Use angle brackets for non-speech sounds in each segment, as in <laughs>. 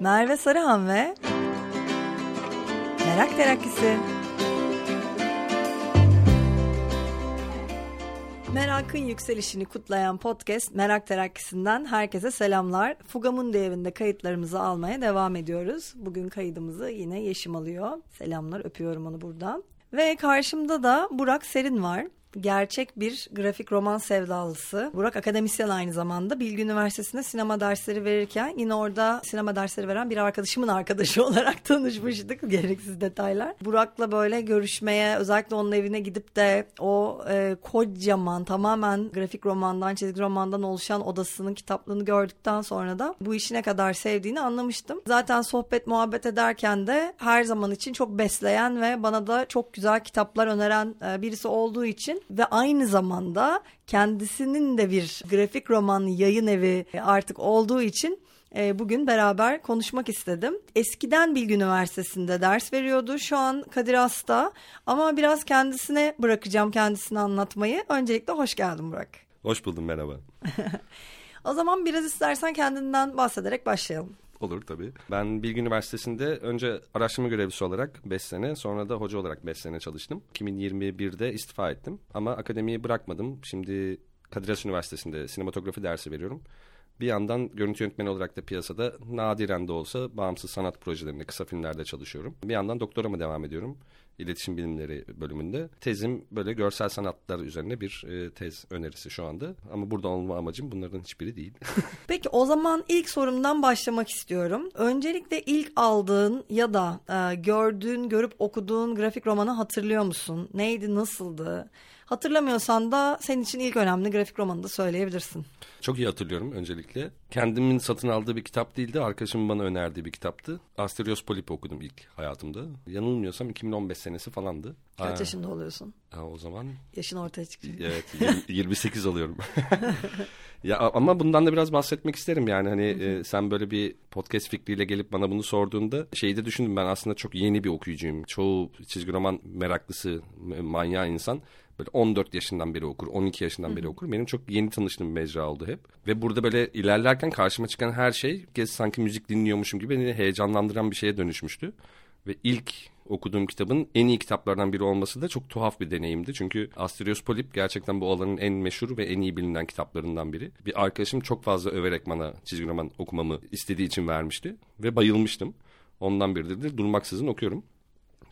Merve Sarıhan ve Merak Terakkisi. Merakın yükselişini kutlayan podcast Merak Terakkisi'nden herkese selamlar. Fugamundi evinde kayıtlarımızı almaya devam ediyoruz. Bugün kaydımızı yine Yeşim alıyor. Selamlar öpüyorum onu buradan. Ve karşımda da Burak Serin var gerçek bir grafik roman sevdalısı. Burak akademisyen aynı zamanda. Bilgi Üniversitesi'nde sinema dersleri verirken yine orada sinema dersleri veren bir arkadaşımın arkadaşı <laughs> olarak tanışmıştık. Gereksiz detaylar. Burak'la böyle görüşmeye özellikle onun evine gidip de o e, kocaman tamamen grafik romandan çizgi romandan oluşan odasının kitaplığını gördükten sonra da bu işi ne kadar sevdiğini anlamıştım. Zaten sohbet muhabbet ederken de her zaman için çok besleyen ve bana da çok güzel kitaplar öneren e, birisi olduğu için ve aynı zamanda kendisinin de bir grafik roman yayın evi artık olduğu için e, bugün beraber konuşmak istedim. Eskiden Bilgi Üniversitesi'nde ders veriyordu. Şu an Kadir Has'ta ama biraz kendisine bırakacağım kendisini anlatmayı. Öncelikle hoş geldin Burak. Hoş buldum merhaba. <laughs> o zaman biraz istersen kendinden bahsederek başlayalım. Olur tabii. Ben Bilgi Üniversitesi'nde önce araştırma görevlisi olarak 5 sene sonra da hoca olarak 5 sene çalıştım. 2021'de istifa ettim ama akademiyi bırakmadım. Şimdi Kadir Has Üniversitesi'nde sinematografi dersi veriyorum. Bir yandan görüntü yönetmeni olarak da piyasada nadiren de olsa bağımsız sanat projelerinde, kısa filmlerde çalışıyorum. Bir yandan doktorama devam ediyorum iletişim bilimleri bölümünde. Tezim böyle görsel sanatlar üzerine bir e, tez önerisi şu anda. Ama burada olma amacım bunların hiçbiri değil. <laughs> Peki o zaman ilk sorumdan başlamak istiyorum. Öncelikle ilk aldığın ya da e, gördüğün, görüp okuduğun grafik romanı hatırlıyor musun? Neydi, nasıldı? Hatırlamıyorsan da senin için ilk önemli grafik romanı da söyleyebilirsin. Çok iyi hatırlıyorum öncelikle. Kendimin satın aldığı bir kitap değildi. Arkadaşımın bana önerdiği bir kitaptı. Asterios Polip okudum ilk hayatımda. Yanılmıyorsam 2015 senesi falandı. Kaç Aa, yaşında oluyorsun? Ha, o zaman... Yaşın ortaya çıkacak. Evet 28 oluyorum. <laughs> ya ama bundan da biraz bahsetmek isterim yani hani e, sen böyle bir podcast fikriyle gelip bana bunu sorduğunda şeyi de düşündüm ben aslında çok yeni bir okuyucuyum. Çoğu çizgi roman meraklısı, manyağı insan böyle 14 yaşından beri okur, 12 yaşından beri okur. Benim çok yeni tanıştığım bir mecra oldu hep. Ve burada böyle ilerlerken karşıma çıkan her şey gez sanki müzik dinliyormuşum gibi beni heyecanlandıran bir şeye dönüşmüştü. Ve ilk okuduğum kitabın en iyi kitaplardan biri olması da çok tuhaf bir deneyimdi. Çünkü Asterios Polip gerçekten bu alanın en meşhur ve en iyi bilinen kitaplarından biri. Bir arkadaşım çok fazla överek bana çizgi roman okumamı istediği için vermişti. Ve bayılmıştım. Ondan beridir de durmaksızın okuyorum.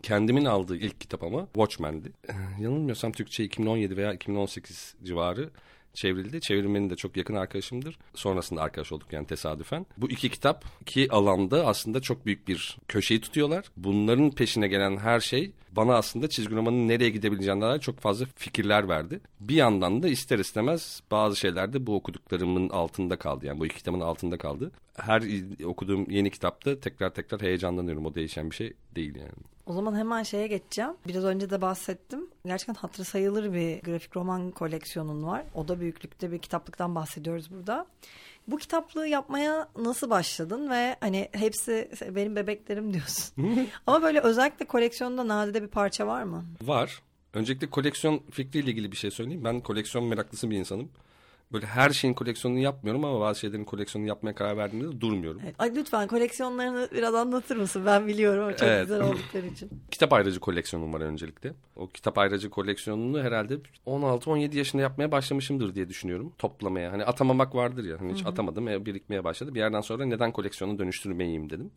Kendimin aldığı ilk kitap ama Watchmen'di. Yanılmıyorsam Türkçe 2017 veya 2018 civarı çevrildi. Çevirmenin de çok yakın arkadaşımdır. Sonrasında arkadaş olduk yani tesadüfen. Bu iki kitap iki alanda aslında çok büyük bir köşeyi tutuyorlar. Bunların peşine gelen her şey bana aslında çizgi romanın nereye gidebileceğine dair çok fazla fikirler verdi. Bir yandan da ister istemez bazı şeyler de bu okuduklarımın altında kaldı. Yani bu iki kitabın altında kaldı. Her okuduğum yeni kitapta tekrar tekrar heyecanlanıyorum. O değişen bir şey değil yani. O zaman hemen şeye geçeceğim. Biraz önce de bahsettim. Gerçekten hatırı sayılır bir grafik roman koleksiyonun var. O da büyüklükte bir kitaplıktan bahsediyoruz burada. Bu kitaplığı yapmaya nasıl başladın ve hani hepsi benim bebeklerim diyorsun. <laughs> Ama böyle özellikle koleksiyonda nadide bir parça var mı? Var. Öncelikle koleksiyon fikriyle ilgili bir şey söyleyeyim. Ben koleksiyon meraklısı bir insanım böyle her şeyin koleksiyonunu yapmıyorum ama bazı şeylerin koleksiyonunu yapmaya karar verdiğimde de durmuyorum. Evet. Ay lütfen koleksiyonlarını biraz anlatır mısın? Ben biliyorum çok evet. güzel oldukları için. <laughs> kitap ayracı koleksiyonum var öncelikle. O kitap ayracı koleksiyonunu herhalde 16-17 yaşında yapmaya başlamışımdır diye düşünüyorum. Toplamaya. Hani atamamak vardır ya. Hani hiç Hı-hı. atamadım. E, birikmeye başladı. Bir yerden sonra neden koleksiyonu dönüştürmeyeyim dedim.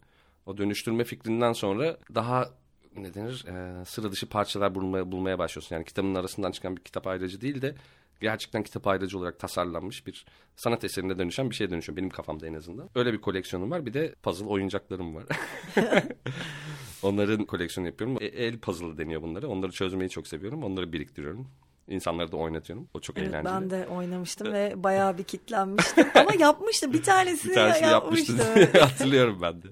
O dönüştürme fikrinden sonra daha ne denir e, sıra dışı parçalar bulmaya, bulmaya başlıyorsun. Yani kitabın arasından çıkan bir kitap ayracı değil de gerçekten kitap ayrıcı olarak tasarlanmış bir sanat eserine dönüşen bir şeye dönüşüyor. Benim kafamda en azından. Öyle bir koleksiyonum var. Bir de puzzle oyuncaklarım var. <laughs> Onların koleksiyonu yapıyorum. E, el puzzle deniyor bunları. Onları çözmeyi çok seviyorum. Onları biriktiriyorum. İnsanları da oynatıyorum. O çok evet, eğlenceli. Ben de oynamıştım ve <laughs> bayağı bir kitlenmiştim. Ama yapmıştım. Bir tanesini, bir tanesini yapmıştım. yapmıştım. <laughs> Hatırlıyorum ben de.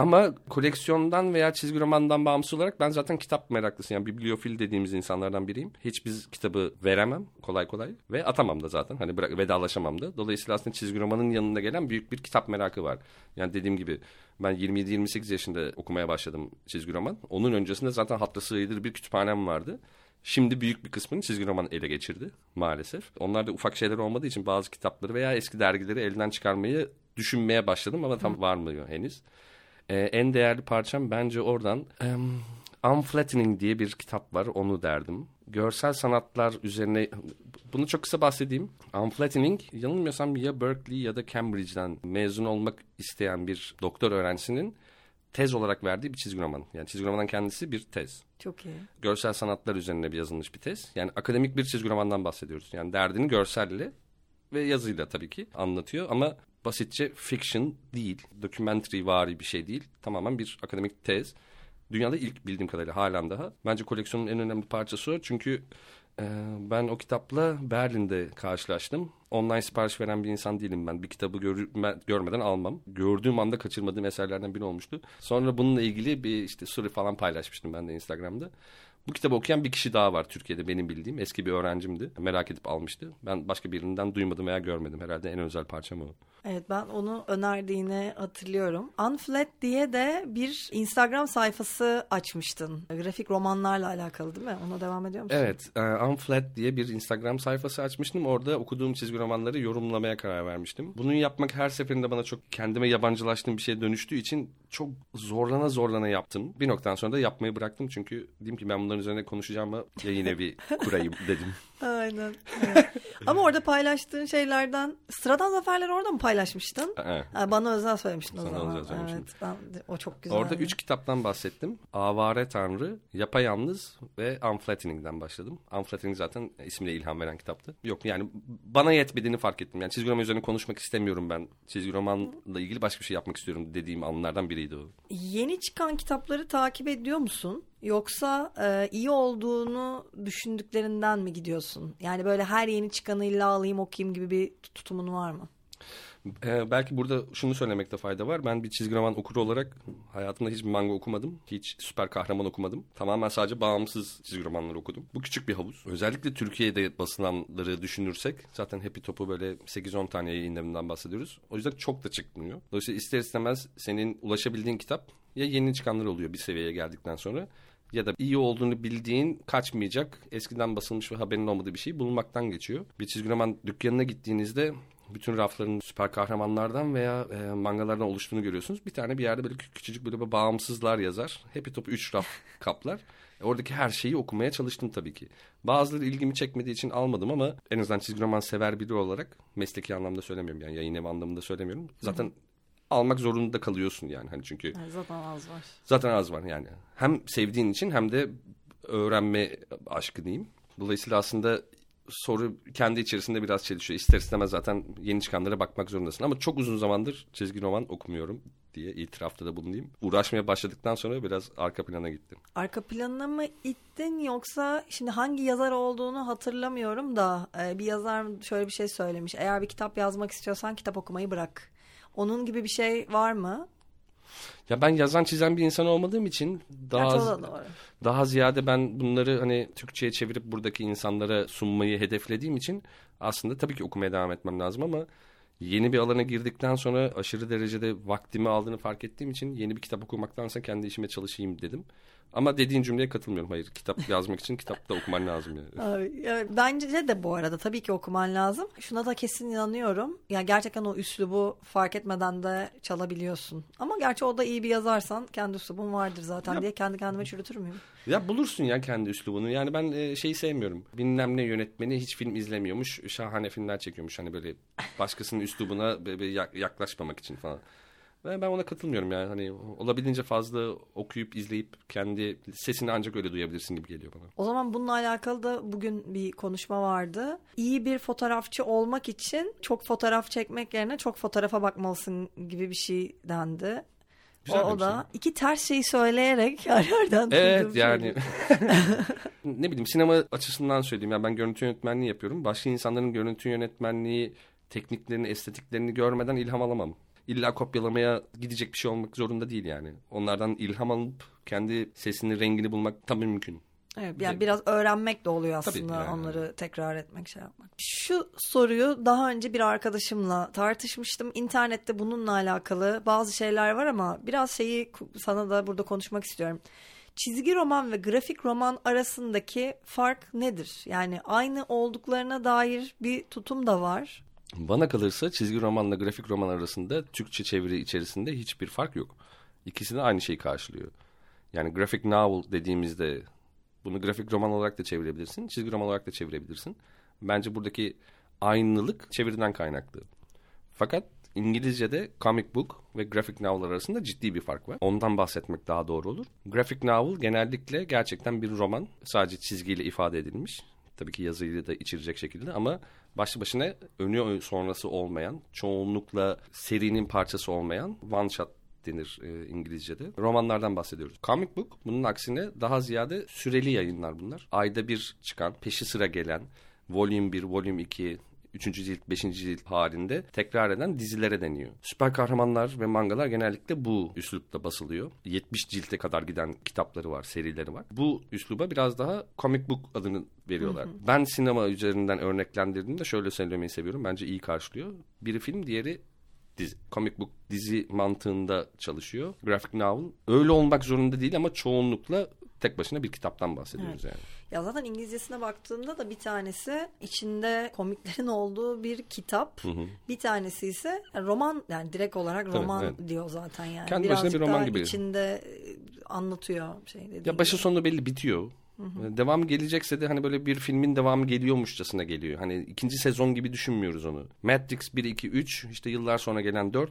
Ama koleksiyondan veya çizgi romandan bağımsız olarak ben zaten kitap meraklısıyım. Yani bibliofil dediğimiz insanlardan biriyim. Hiç biz kitabı veremem kolay kolay ve atamam da zaten. Hani bırak, vedalaşamam da. Dolayısıyla aslında çizgi romanın yanında gelen büyük bir kitap merakı var. Yani dediğim gibi ben 27-28 yaşında okumaya başladım çizgi roman. Onun öncesinde zaten hatırı sığıydır bir kütüphanem vardı. Şimdi büyük bir kısmını çizgi roman ele geçirdi maalesef. Onlar da ufak şeyler olmadığı için bazı kitapları veya eski dergileri elden çıkarmayı düşünmeye başladım ama tam var mı henüz. Ee, en değerli parçam bence oradan um, Unflattening diye bir kitap var onu derdim. Görsel sanatlar üzerine bunu çok kısa bahsedeyim. Unflattening yanılmıyorsam ya Berkeley ya da Cambridge'den mezun olmak isteyen bir doktor öğrencisinin tez olarak verdiği bir çizgi roman. Yani çizgi romanın kendisi bir tez. Çok iyi. Görsel sanatlar üzerine bir yazılmış bir tez. Yani akademik bir çizgi romandan bahsediyoruz. Yani derdini görselle ve yazıyla tabii ki anlatıyor ama basitçe fiction değil, documentary vari bir şey değil. Tamamen bir akademik tez. Dünyada ilk bildiğim kadarıyla halen daha. Bence koleksiyonun en önemli parçası o. Çünkü e, ben o kitapla Berlin'de karşılaştım. Online sipariş veren bir insan değilim ben. Bir kitabı gör, görmeden almam. Gördüğüm anda kaçırmadığım eserlerden biri olmuştu. Sonra bununla ilgili bir işte story falan paylaşmıştım ben de Instagram'da. Bu kitabı okuyan bir kişi daha var Türkiye'de benim bildiğim. Eski bir öğrencimdi. Merak edip almıştı. Ben başka birinden duymadım veya görmedim. Herhalde en özel parçam o. Evet ben onu önerdiğini hatırlıyorum. Unflat diye de bir Instagram sayfası açmıştın. Grafik romanlarla alakalı değil mi? Ona devam ediyor musun? Evet. Uh, Unflat diye bir Instagram sayfası açmıştım. Orada okuduğum çizgi romanları yorumlamaya karar vermiştim. Bunu yapmak her seferinde bana çok kendime yabancılaştığım bir şeye dönüştüğü için çok zorlana zorlana yaptım. Bir noktadan sonra da yapmayı bıraktım. Çünkü dedim ki ben bunların üzerine konuşacağım ama yayın evi <laughs> kurayım dedim. Aynen. Evet. Ama orada paylaştığın şeylerden sıradan zaferleri orada mı paylaşmıştın? Evet. Ha, bana özel söylemiştin o Sana zaman. özel söylemiştim. Evet, ben, o çok güzel. Orada üç kitaptan bahsettim. Avare Tanrı, Yapayalnız ve Unflattening'den başladım. Unflattening zaten ismine ilham veren kitaptı. Yok yani bana yetmediğini fark ettim. Yani çizgi roman üzerine konuşmak istemiyorum ben. Çizgi romanla ilgili başka bir şey yapmak istiyorum dediğim anlardan biriydi o. Yeni çıkan kitapları takip ediyor musun? Yoksa e, iyi olduğunu düşündüklerinden mi gidiyorsun? Yani böyle her yeni çıkanı illa alayım okuyayım gibi bir tutumun var mı? Ee, belki burada şunu söylemekte fayda var. Ben bir çizgi roman okuru olarak hayatımda hiç manga okumadım. Hiç süper kahraman okumadım. Tamamen sadece bağımsız çizgi romanları okudum. Bu küçük bir havuz. Özellikle Türkiye'de basılanları düşünürsek zaten Happy Top'u böyle 8-10 tane yayınlarından bahsediyoruz. O yüzden çok da çıkmıyor. Dolayısıyla ister istemez senin ulaşabildiğin kitap ya yeni çıkanlar oluyor bir seviyeye geldikten sonra ya da iyi olduğunu bildiğin kaçmayacak eskiden basılmış ve haberin olmadığı bir şey bulunmaktan geçiyor. Bir çizgi roman dükkanına gittiğinizde bütün rafların süper kahramanlardan veya e, mangalardan oluştuğunu görüyorsunuz. Bir tane bir yerde böyle küçücük böyle bir bağımsızlar yazar. Happy Top 3 raf <laughs> kaplar. E, oradaki her şeyi okumaya çalıştım tabii ki. Bazıları ilgimi çekmediği için almadım ama en azından çizgi roman sever biri olarak mesleki anlamda söylemiyorum yani yayın evi anlamında söylemiyorum. Zaten Hı-hı. almak zorunda kalıyorsun yani hani çünkü. Yani zaten az var. Zaten az var yani. Hem sevdiğin için hem de öğrenme aşkı diyeyim. Dolayısıyla aslında soru kendi içerisinde biraz çelişiyor. İster istemez zaten yeni çıkanlara bakmak zorundasın. Ama çok uzun zamandır çizgi roman okumuyorum diye itirafta da bulunayım. Uğraşmaya başladıktan sonra biraz arka plana gittim. Arka planına mı ittin yoksa şimdi hangi yazar olduğunu hatırlamıyorum da e, bir yazar şöyle bir şey söylemiş. Eğer bir kitap yazmak istiyorsan kitap okumayı bırak. Onun gibi bir şey var mı? Ya ben yazan çizen bir insan olmadığım için daha doğru. daha ziyade ben bunları hani Türkçe'ye çevirip buradaki insanlara sunmayı hedeflediğim için aslında tabii ki okumaya devam etmem lazım ama yeni bir alana girdikten sonra aşırı derecede vaktimi aldığını fark ettiğim için yeni bir kitap okumaktansa kendi işime çalışayım dedim. Ama dediğin cümleye katılmıyorum. Hayır kitap yazmak için kitap da okuman lazım yani. Abi, bence de bu arada tabii ki okuman lazım. Şuna da kesin inanıyorum. Yani gerçekten o üslubu fark etmeden de çalabiliyorsun. Ama gerçi o da iyi bir yazarsan kendi üslubun vardır zaten ya, diye kendi kendime çürütür müyüm? Ya bulursun ya kendi üslubunu. Yani ben e, şeyi sevmiyorum. Bilmem ne yönetmeni hiç film izlemiyormuş. Şahane filmler çekiyormuş. Hani böyle başkasının üslubuna yaklaşmamak için falan. Ve ben ona katılmıyorum yani. Hani olabildiğince fazla okuyup izleyip kendi sesini ancak öyle duyabilirsin gibi geliyor bana. O zaman bununla alakalı da bugün bir konuşma vardı. İyi bir fotoğrafçı olmak için çok fotoğraf çekmek yerine çok fotoğrafa bakmalısın gibi bir şey dendi. Güzel o, o da iki ters şeyi söyleyerek <laughs> her yerden Evet yani <laughs> ne bileyim sinema açısından söyleyeyim. Yani ben görüntü yönetmenliği yapıyorum. Başka insanların görüntü yönetmenliği tekniklerini, estetiklerini görmeden ilham alamam illa kopyalamaya gidecek bir şey olmak zorunda değil yani. Onlardan ilham alıp kendi sesini, rengini bulmak tabii mümkün. Evet, yani biraz öğrenmek de oluyor aslında yani. onları tekrar etmek şey yapmak. Şu soruyu daha önce bir arkadaşımla tartışmıştım. İnternette bununla alakalı bazı şeyler var ama biraz şeyi sana da burada konuşmak istiyorum. çizgi roman ve grafik roman arasındaki fark nedir? Yani aynı olduklarına dair bir tutum da var. Bana kalırsa çizgi romanla grafik roman arasında Türkçe çeviri içerisinde hiçbir fark yok. İkisi de aynı şeyi karşılıyor. Yani graphic novel dediğimizde bunu grafik roman olarak da çevirebilirsin, çizgi roman olarak da çevirebilirsin. Bence buradaki aynılık çeviriden kaynaklı. Fakat İngilizce'de comic book ve graphic novel arasında ciddi bir fark var. Ondan bahsetmek daha doğru olur. Graphic novel genellikle gerçekten bir roman. Sadece çizgiyle ifade edilmiş. Tabii ki yazıyla da içerecek şekilde ama başlı başına önü sonrası olmayan, çoğunlukla serinin parçası olmayan one shot denir e, İngilizce'de. Romanlardan bahsediyoruz. Comic book bunun aksine daha ziyade süreli yayınlar bunlar. Ayda bir çıkan, peşi sıra gelen, Volume 1, Volume 2, 3. cilt, 5. cilt halinde tekrar eden dizilere deniyor. Süper kahramanlar ve mangalar genellikle bu üslupta basılıyor. 70 cilte kadar giden kitapları var, serileri var. Bu üsluba biraz daha comic book adını veriyorlar. Hı hı. Ben sinema üzerinden örneklendirdiğimde şöyle söylemeyi seviyorum. Bence iyi karşılıyor. Biri film, diğeri dizi, comic book dizi mantığında çalışıyor. Graphic novel öyle olmak zorunda değil ama çoğunlukla tek başına bir kitaptan bahsediyoruz evet. yani. Ya zaten İngilizcesine baktığında da bir tanesi içinde komiklerin olduğu bir kitap. Hı hı. Bir tanesi ise roman yani direkt olarak roman evet. diyor zaten yani. Kendi Birazcık başına bir roman gibi. içinde e, anlatıyor şey Ya başı sonu belli bitiyor. Devam gelecekse de hani böyle bir filmin devamı geliyormuşçasına geliyor. Hani ikinci sezon gibi düşünmüyoruz onu. Matrix 1, 2, 3 işte yıllar sonra gelen 4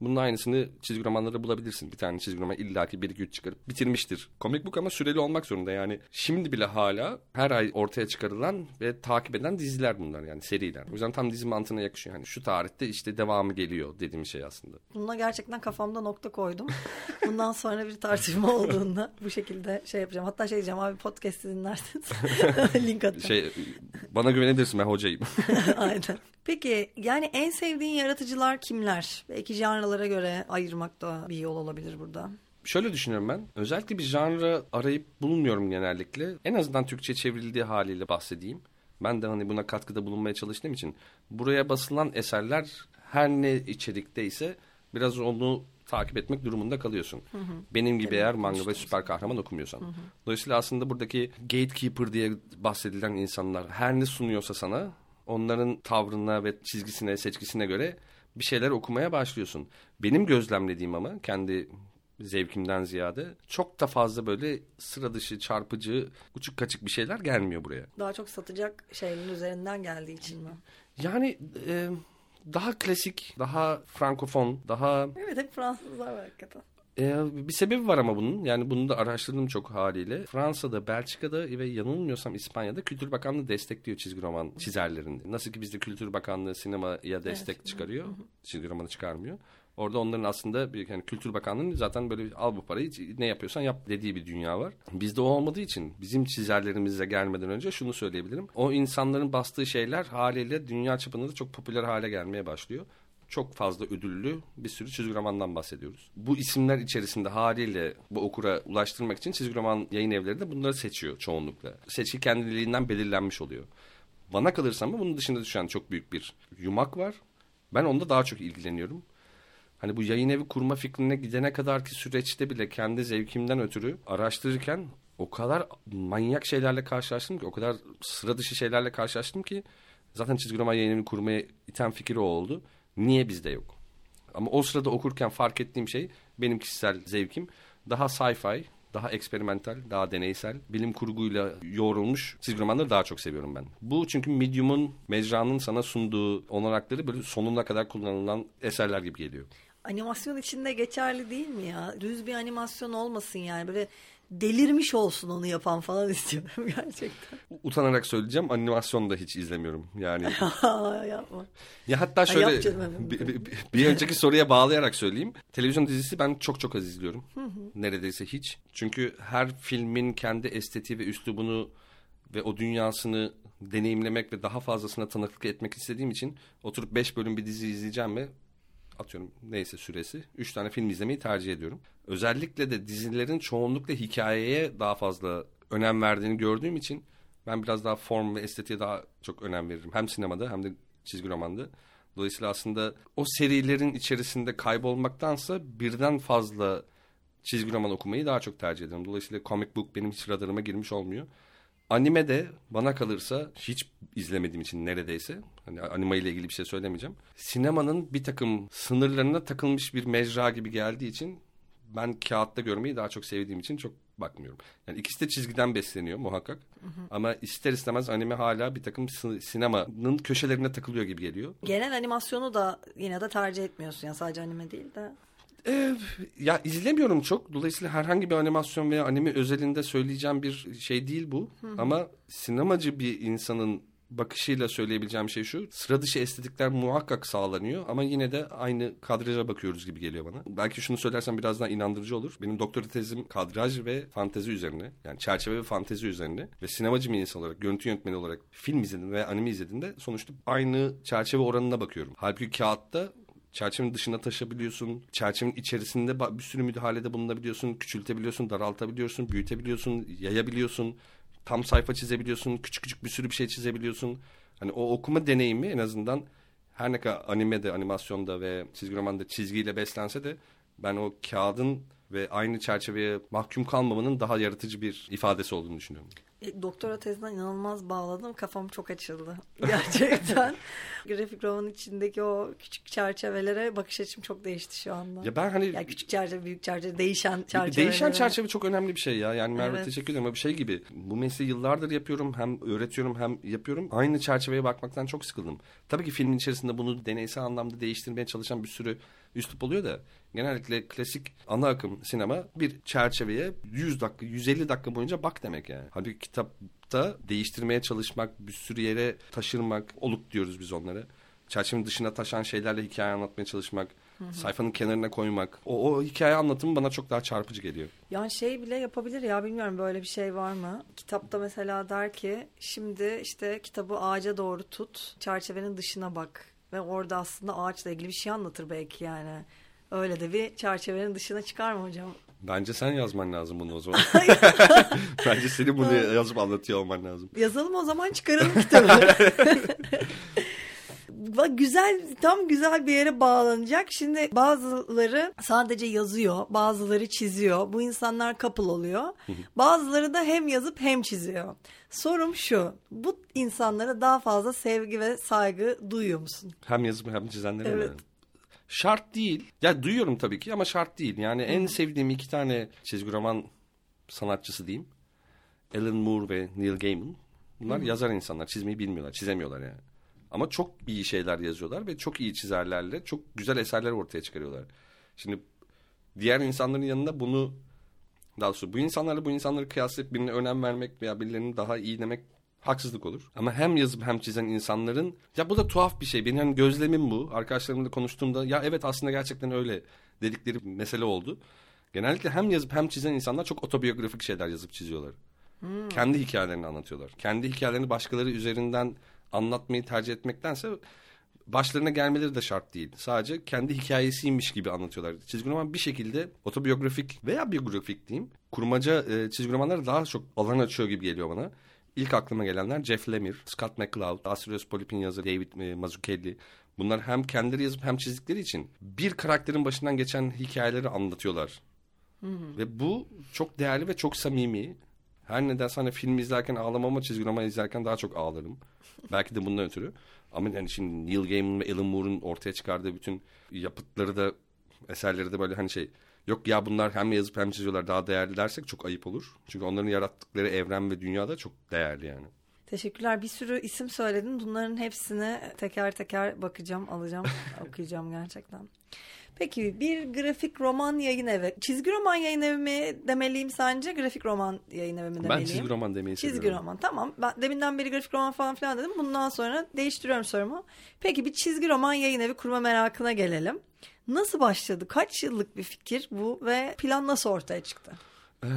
bunun aynısını çizgi romanlarda bulabilirsin. Bir tane çizgi roman illaki bir iki üç çıkarıp bitirmiştir. Komik book ama süreli olmak zorunda yani. Şimdi bile hala her ay ortaya çıkarılan ve takip eden diziler bunlar yani seriler. O yüzden tam dizi mantığına yakışıyor. Yani şu tarihte işte devamı geliyor dediğim şey aslında. Buna gerçekten kafamda nokta koydum. <laughs> Bundan sonra bir tartışma olduğunda bu şekilde şey yapacağım. Hatta şey diyeceğim abi podcast'i dinlersiniz. <laughs> Link atacağım. Şey, bana güvenebilirsin ben hocayım. <laughs> Aynen. Peki yani en sevdiğin yaratıcılar kimler? Belki janralara göre ayırmak da bir yol olabilir burada. Şöyle düşünüyorum ben. Özellikle bir janra arayıp bulunmuyorum genellikle. En azından Türkçe çevrildiği haliyle bahsedeyim. Ben de hani buna katkıda bulunmaya çalıştığım için buraya basılan eserler her ne içerikte ise biraz onu takip etmek durumunda kalıyorsun. Hı hı. Benim gibi evet, eğer manga ve süper kahraman okumuyorsan. Hı hı. Dolayısıyla aslında buradaki gatekeeper diye bahsedilen insanlar her ne sunuyorsa sana onların tavrına ve çizgisine, seçkisine göre bir şeyler okumaya başlıyorsun. Benim gözlemlediğim ama kendi zevkimden ziyade çok da fazla böyle sıra dışı, çarpıcı, uçuk kaçık bir şeyler gelmiyor buraya. Daha çok satacak şeylerin üzerinden geldiği için mi? Yani e, daha klasik, daha frankofon, daha... Evet hep Fransızlar var hakikaten. Ee, bir sebebi var ama bunun. Yani bunu da araştırdım çok haliyle. Fransa'da, Belçika'da ve yanılmıyorsam İspanya'da Kültür Bakanlığı destekliyor çizgi roman çizerlerini. Nasıl ki bizde Kültür Bakanlığı sinemaya destek evet. çıkarıyor. Çizgi romanı çıkarmıyor. Orada onların aslında bir yani Kültür Bakanlığı'nın zaten böyle al bu parayı ne yapıyorsan yap dediği bir dünya var. Bizde o olmadığı için bizim çizerlerimize gelmeden önce şunu söyleyebilirim. O insanların bastığı şeyler haliyle dünya çapında da çok popüler hale gelmeye başlıyor çok fazla ödüllü bir sürü çizgi romandan bahsediyoruz. Bu isimler içerisinde haliyle bu okura ulaştırmak için çizgi roman yayın evleri de bunları seçiyor çoğunlukla. Seçki kendiliğinden belirlenmiş oluyor. Bana kalırsa ama bunun dışında düşen çok büyük bir yumak var. Ben onda daha çok ilgileniyorum. Hani bu yayın evi kurma fikrine gidene kadar ki süreçte bile kendi zevkimden ötürü araştırırken o kadar manyak şeylerle karşılaştım ki, o kadar sıra dışı şeylerle karşılaştım ki zaten çizgi roman yayın kurmaya iten fikir o oldu. Niye bizde yok? Ama o sırada okurken fark ettiğim şey benim kişisel zevkim daha sci-fi, daha eksperimental, daha deneysel, bilim kurguyla yoğrulmuş çizgi romanları daha çok seviyorum ben. Bu çünkü Medium'un, mecranın sana sunduğu olanakları böyle sonuna kadar kullanılan eserler gibi geliyor. Animasyon içinde geçerli değil mi ya? Düz bir animasyon olmasın yani. Böyle delirmiş olsun onu yapan falan <laughs> istiyorum gerçekten. Utanarak söyleyeceğim animasyon da hiç izlemiyorum yani. <laughs> Yapma. Ya hatta şöyle bir, bir, bir önceki soruya bağlayarak söyleyeyim. Televizyon dizisi ben çok çok az izliyorum. Neredeyse hiç. Çünkü her filmin kendi estetiği ve üslubunu ve o dünyasını deneyimlemek ve daha fazlasına tanıklık etmek istediğim için oturup beş bölüm bir dizi izleyeceğim ve atıyorum neyse süresi. Üç tane film izlemeyi tercih ediyorum. Özellikle de dizilerin çoğunlukla hikayeye daha fazla önem verdiğini gördüğüm için ben biraz daha form ve estetiğe daha çok önem veririm. Hem sinemada hem de çizgi romanda. Dolayısıyla aslında o serilerin içerisinde kaybolmaktansa birden fazla çizgi roman okumayı daha çok tercih ederim. Dolayısıyla comic book benim hiç radarıma girmiş olmuyor. Anime de bana kalırsa hiç izlemediğim için neredeyse hani anime ile ilgili bir şey söylemeyeceğim. Sinemanın bir takım sınırlarına takılmış bir mecra gibi geldiği için ben kağıtta görmeyi daha çok sevdiğim için çok bakmıyorum. Yani ikisi de çizgiden besleniyor muhakkak. Hı hı. Ama ister istemez anime hala bir takım sinemanın köşelerine takılıyor gibi geliyor. Genel animasyonu da yine de tercih etmiyorsun ya sadece anime değil de. Ee, ya izlemiyorum çok. Dolayısıyla herhangi bir animasyon veya anime özelinde söyleyeceğim bir şey değil bu. Hı hı. Ama sinemacı bir insanın bakışıyla söyleyebileceğim şey şu. Sıra dışı estetikler muhakkak sağlanıyor ama yine de aynı kadraja bakıyoruz gibi geliyor bana. Belki şunu söylersem biraz daha inandırıcı olur. Benim doktora tezim kadraj ve fantezi üzerine. Yani çerçeve ve fantezi üzerine. Ve sinemacı bir insan olarak, görüntü yönetmeni olarak film izledim ve anime izledim de sonuçta aynı çerçeve oranına bakıyorum. Halbuki kağıtta çerçevenin dışına taşabiliyorsun. Çerçevenin içerisinde bir sürü müdahalede bulunabiliyorsun. Küçültebiliyorsun, daraltabiliyorsun, büyütebiliyorsun, yayabiliyorsun. Tam sayfa çizebiliyorsun. Küçük küçük bir sürü bir şey çizebiliyorsun. Hani o okuma deneyimi en azından her ne kadar animede, animasyonda ve çizgi romanda çizgiyle beslense de ben o kağıdın ve aynı çerçeveye mahkum kalmamanın daha yaratıcı bir ifadesi olduğunu düşünüyorum. E, doktora tezinden inanılmaz bağladım. Kafam çok açıldı. <laughs> Gerçekten. Grafik romanın içindeki o küçük çerçevelere bakış açım çok değişti şu anda. Ya ben hani... Ya küçük çerçeve, büyük çerçeve, değişen çerçeve. Değişen çerçeve çok önemli bir şey ya. Yani Merve evet. teşekkür ederim. Ama bir şey gibi. Bu mesleği yıllardır yapıyorum. Hem öğretiyorum hem yapıyorum. Aynı çerçeveye bakmaktan çok sıkıldım. Tabii ki filmin içerisinde bunu deneysel anlamda değiştirmeye çalışan bir sürü üslup oluyor da genellikle klasik ana akım sinema bir çerçeveye 100 dakika 150 dakika boyunca bak demek yani. Halbuki kitapta değiştirmeye çalışmak, bir sürü yere taşırmak, oluk diyoruz biz onlara. Çerçevenin dışına taşan şeylerle hikaye anlatmaya çalışmak, hı hı. sayfanın kenarına koymak. O, o hikaye anlatımı bana çok daha çarpıcı geliyor. Yani şey bile yapabilir ya bilmiyorum böyle bir şey var mı? Kitapta mesela der ki şimdi işte kitabı ağaca doğru tut, çerçevenin dışına bak ve orada aslında ağaçla ilgili bir şey anlatır belki yani. Öyle de bir çerçevenin dışına çıkar mı hocam? Bence sen yazman lazım bunu o zaman. <laughs> Bence senin bunu yazıp anlatıyor olman lazım. Yazalım o zaman çıkaralım kitabı. <laughs> güzel tam güzel bir yere bağlanacak. Şimdi bazıları sadece yazıyor, bazıları çiziyor. Bu insanlar couple oluyor. bazıları da hem yazıp hem çiziyor. Sorum şu. Bu insanlara daha fazla sevgi ve saygı duyuyor musun? Hem yazıp hem çizenlere evet. mi? Şart değil. Ya duyuyorum tabii ki ama şart değil. Yani en sevdiğim iki tane çizgi roman sanatçısı diyeyim. Alan Moore ve Neil Gaiman. Bunlar Hı. yazar insanlar. Çizmeyi bilmiyorlar. Çizemiyorlar yani. Ama çok iyi şeyler yazıyorlar ve çok iyi çizerlerle çok güzel eserler ortaya çıkarıyorlar. Şimdi diğer insanların yanında bunu daha doğrusu bu insanlarla bu insanları kıyaslayıp birine önem vermek veya birilerini daha iyi demek haksızlık olur. Ama hem yazıp hem çizen insanların ya bu da tuhaf bir şey. Benim hani gözlemim bu. Arkadaşlarımla konuştuğumda ya evet aslında gerçekten öyle dedikleri mesele oldu. Genellikle hem yazıp hem çizen insanlar çok otobiyografik şeyler yazıp çiziyorlar. Hmm. Kendi hikayelerini anlatıyorlar. Kendi hikayelerini başkaları üzerinden anlatmayı tercih etmektense başlarına gelmeleri de şart değil. Sadece kendi hikayesiymiş gibi anlatıyorlar. Çizgi roman bir şekilde otobiyografik veya biyografik diyeyim. Kurmaca e, çizgi romanlar daha çok alan açıyor gibi geliyor bana. İlk aklıma gelenler Jeff Lemire, Scott McCloud, Asterios Polyp'in yazarı David e, Mazzucchelli. Bunlar hem kendileri yazıp hem çizdikleri için bir karakterin başından geçen hikayeleri anlatıyorlar. Hı hı. Ve bu çok değerli ve çok samimi. Her nedense hani film izlerken ağlamam ama çizgi roman izlerken daha çok ağlarım. <laughs> Belki de bundan ötürü. Ama yani şimdi Neil Gaiman ve Alan Moore'un ortaya çıkardığı bütün yapıtları da eserleri de böyle hani şey yok ya bunlar hem yazıp hem çiziyorlar daha değerli dersek çok ayıp olur. Çünkü onların yarattıkları evren ve dünyada çok değerli yani. Teşekkürler. Bir sürü isim söyledin. Bunların hepsine teker teker bakacağım, alacağım, <laughs> okuyacağım gerçekten. Peki bir grafik roman yayın evi. Çizgi roman yayın evi mi demeliyim sence? Grafik roman yayın evi mi demeliyim? Ben çizgi roman demeyi çizgi seviyorum. Çizgi roman tamam. Ben deminden beri grafik roman falan filan dedim. Bundan sonra değiştiriyorum sorumu. Peki bir çizgi roman yayın evi kurma merakına gelelim. Nasıl başladı? Kaç yıllık bir fikir bu ve plan nasıl ortaya çıktı? Ee,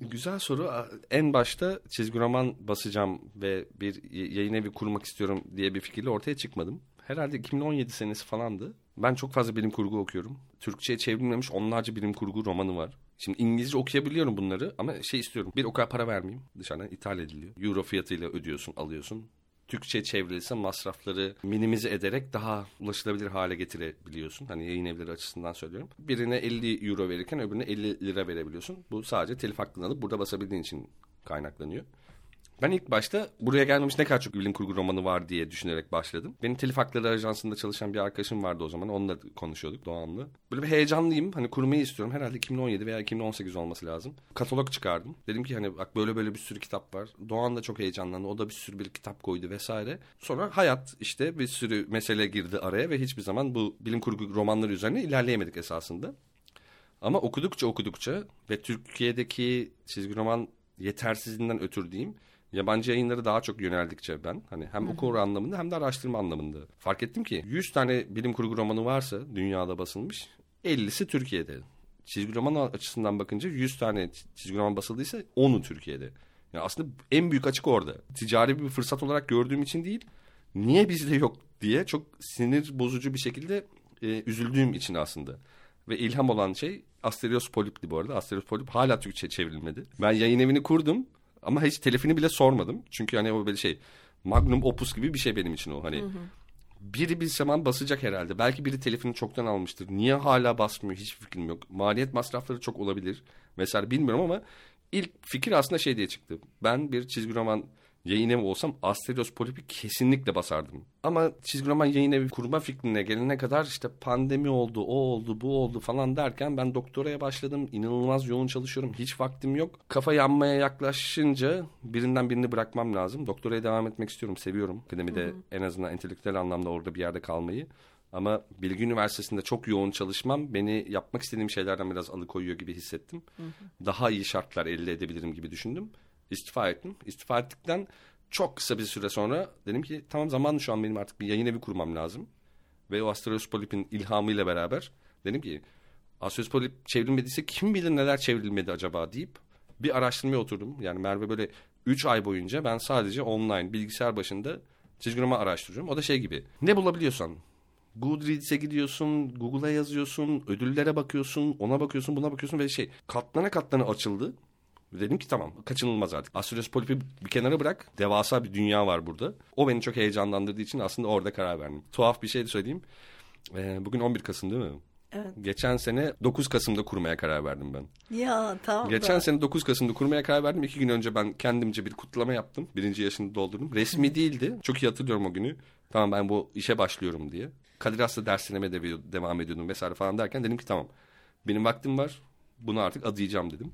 güzel soru. En başta çizgi roman basacağım ve bir yayın evi kurmak istiyorum diye bir fikirle ortaya çıkmadım. Herhalde 2017 senesi falandı. Ben çok fazla bilim kurgu okuyorum. Türkçe'ye çevrilmemiş onlarca bilim kurgu romanı var. Şimdi İngilizce okuyabiliyorum bunları ama şey istiyorum. Bir o kadar para vermeyeyim. Dışarıdan ithal ediliyor. Euro fiyatıyla ödüyorsun, alıyorsun. Türkçe çevrilse masrafları minimize ederek daha ulaşılabilir hale getirebiliyorsun. Hani yayın evleri açısından söylüyorum. Birine 50 euro verirken öbürüne 50 lira verebiliyorsun. Bu sadece telif hakkını alıp burada basabildiğin için kaynaklanıyor. Ben ilk başta buraya gelmemiş ne kadar çok bilim kurgu romanı var diye düşünerek başladım. Benim telif hakları ajansında çalışan bir arkadaşım vardı o zaman. Onunla konuşuyorduk Doğan'la. Böyle bir heyecanlıyım. Hani kurmayı istiyorum. Herhalde 2017 veya 2018 olması lazım. Katalog çıkardım. Dedim ki hani bak böyle böyle bir sürü kitap var. Doğan da çok heyecanlandı. O da bir sürü bir kitap koydu vesaire. Sonra hayat işte bir sürü mesele girdi araya ve hiçbir zaman bu bilim kurgu romanları üzerine ilerleyemedik esasında. Ama okudukça okudukça ve Türkiye'deki çizgi roman yetersizliğinden ötür diyeyim yabancı yayınları daha çok yöneldikçe ben hani hem okur anlamında hem de araştırma anlamında fark ettim ki 100 tane bilim kurgu romanı varsa dünyada basılmış 50'si Türkiye'de. Çizgi roman açısından bakınca 100 tane çizgi roman basıldıysa 10'u Türkiye'de. Yani aslında en büyük açık orada. Ticari bir fırsat olarak gördüğüm için değil, niye bizde yok diye çok sinir bozucu bir şekilde e, üzüldüğüm için aslında. Ve ilham olan şey Asterios Polip'ti bu arada. Asterios Polip hala Türkçe çevrilmedi. Ben yayın evini kurdum. Ama hiç telefini bile sormadım. Çünkü hani o böyle şey magnum opus gibi bir şey benim için o. Hani hı hı. biri bir zaman basacak herhalde. Belki biri telefini çoktan almıştır. Niye hala basmıyor hiç fikrim yok. Maliyet masrafları çok olabilir. Mesela bilmiyorum ama ilk fikir aslında şey diye çıktı. Ben bir çizgi roman yayın evi olsam Asterios Polip'i kesinlikle basardım. Ama çizgi roman yayın evi kurma fikrine gelene kadar işte pandemi oldu, o oldu, bu oldu falan derken ben doktoraya başladım. İnanılmaz yoğun çalışıyorum. Hiç vaktim yok. Kafa yanmaya yaklaşınca birinden birini bırakmam lazım. Doktoraya devam etmek istiyorum. Seviyorum. Akademide hı hı. en azından entelektüel anlamda orada bir yerde kalmayı. Ama Bilgi Üniversitesi'nde çok yoğun çalışmam beni yapmak istediğim şeylerden biraz alıkoyuyor gibi hissettim. Hı hı. Daha iyi şartlar elde edebilirim gibi düşündüm istifa ettim. İstifa ettikten çok kısa bir süre sonra dedim ki tamam zamanı şu an benim artık bir yayın evi kurmam lazım. Ve o Astrospolip'in ilhamıyla beraber dedim ki Astrospolip çevrilmediyse kim bilir neler çevrilmedi acaba deyip bir araştırmaya oturdum. Yani Merve böyle 3 ay boyunca ben sadece online bilgisayar başında çizgi araştırıyorum. O da şey gibi ne bulabiliyorsan Goodreads'e gidiyorsun, Google'a yazıyorsun, ödüllere bakıyorsun, ona bakıyorsun, buna bakıyorsun ve şey katlana katlana açıldı. Dedim ki tamam kaçınılmaz artık. Astrolojik polipi bir kenara bırak. Devasa bir dünya var burada. O beni çok heyecanlandırdığı için aslında orada karar verdim. Tuhaf bir şey de söyleyeyim. Ee, bugün 11 Kasım değil mi? Evet. Geçen sene 9 Kasım'da kurmaya karar verdim ben. Ya tamam. Geçen da. sene 9 Kasım'da kurmaya karar verdim. İki gün önce ben kendimce bir kutlama yaptım. Birinci yaşını doldurdum. Resmi değildi. Çok iyi hatırlıyorum o günü. Tamam ben bu işe başlıyorum diye. Kadir Has'la derslerime de devam ediyordum vesaire falan derken dedim ki tamam. Benim vaktim var. Bunu artık adayacağım dedim.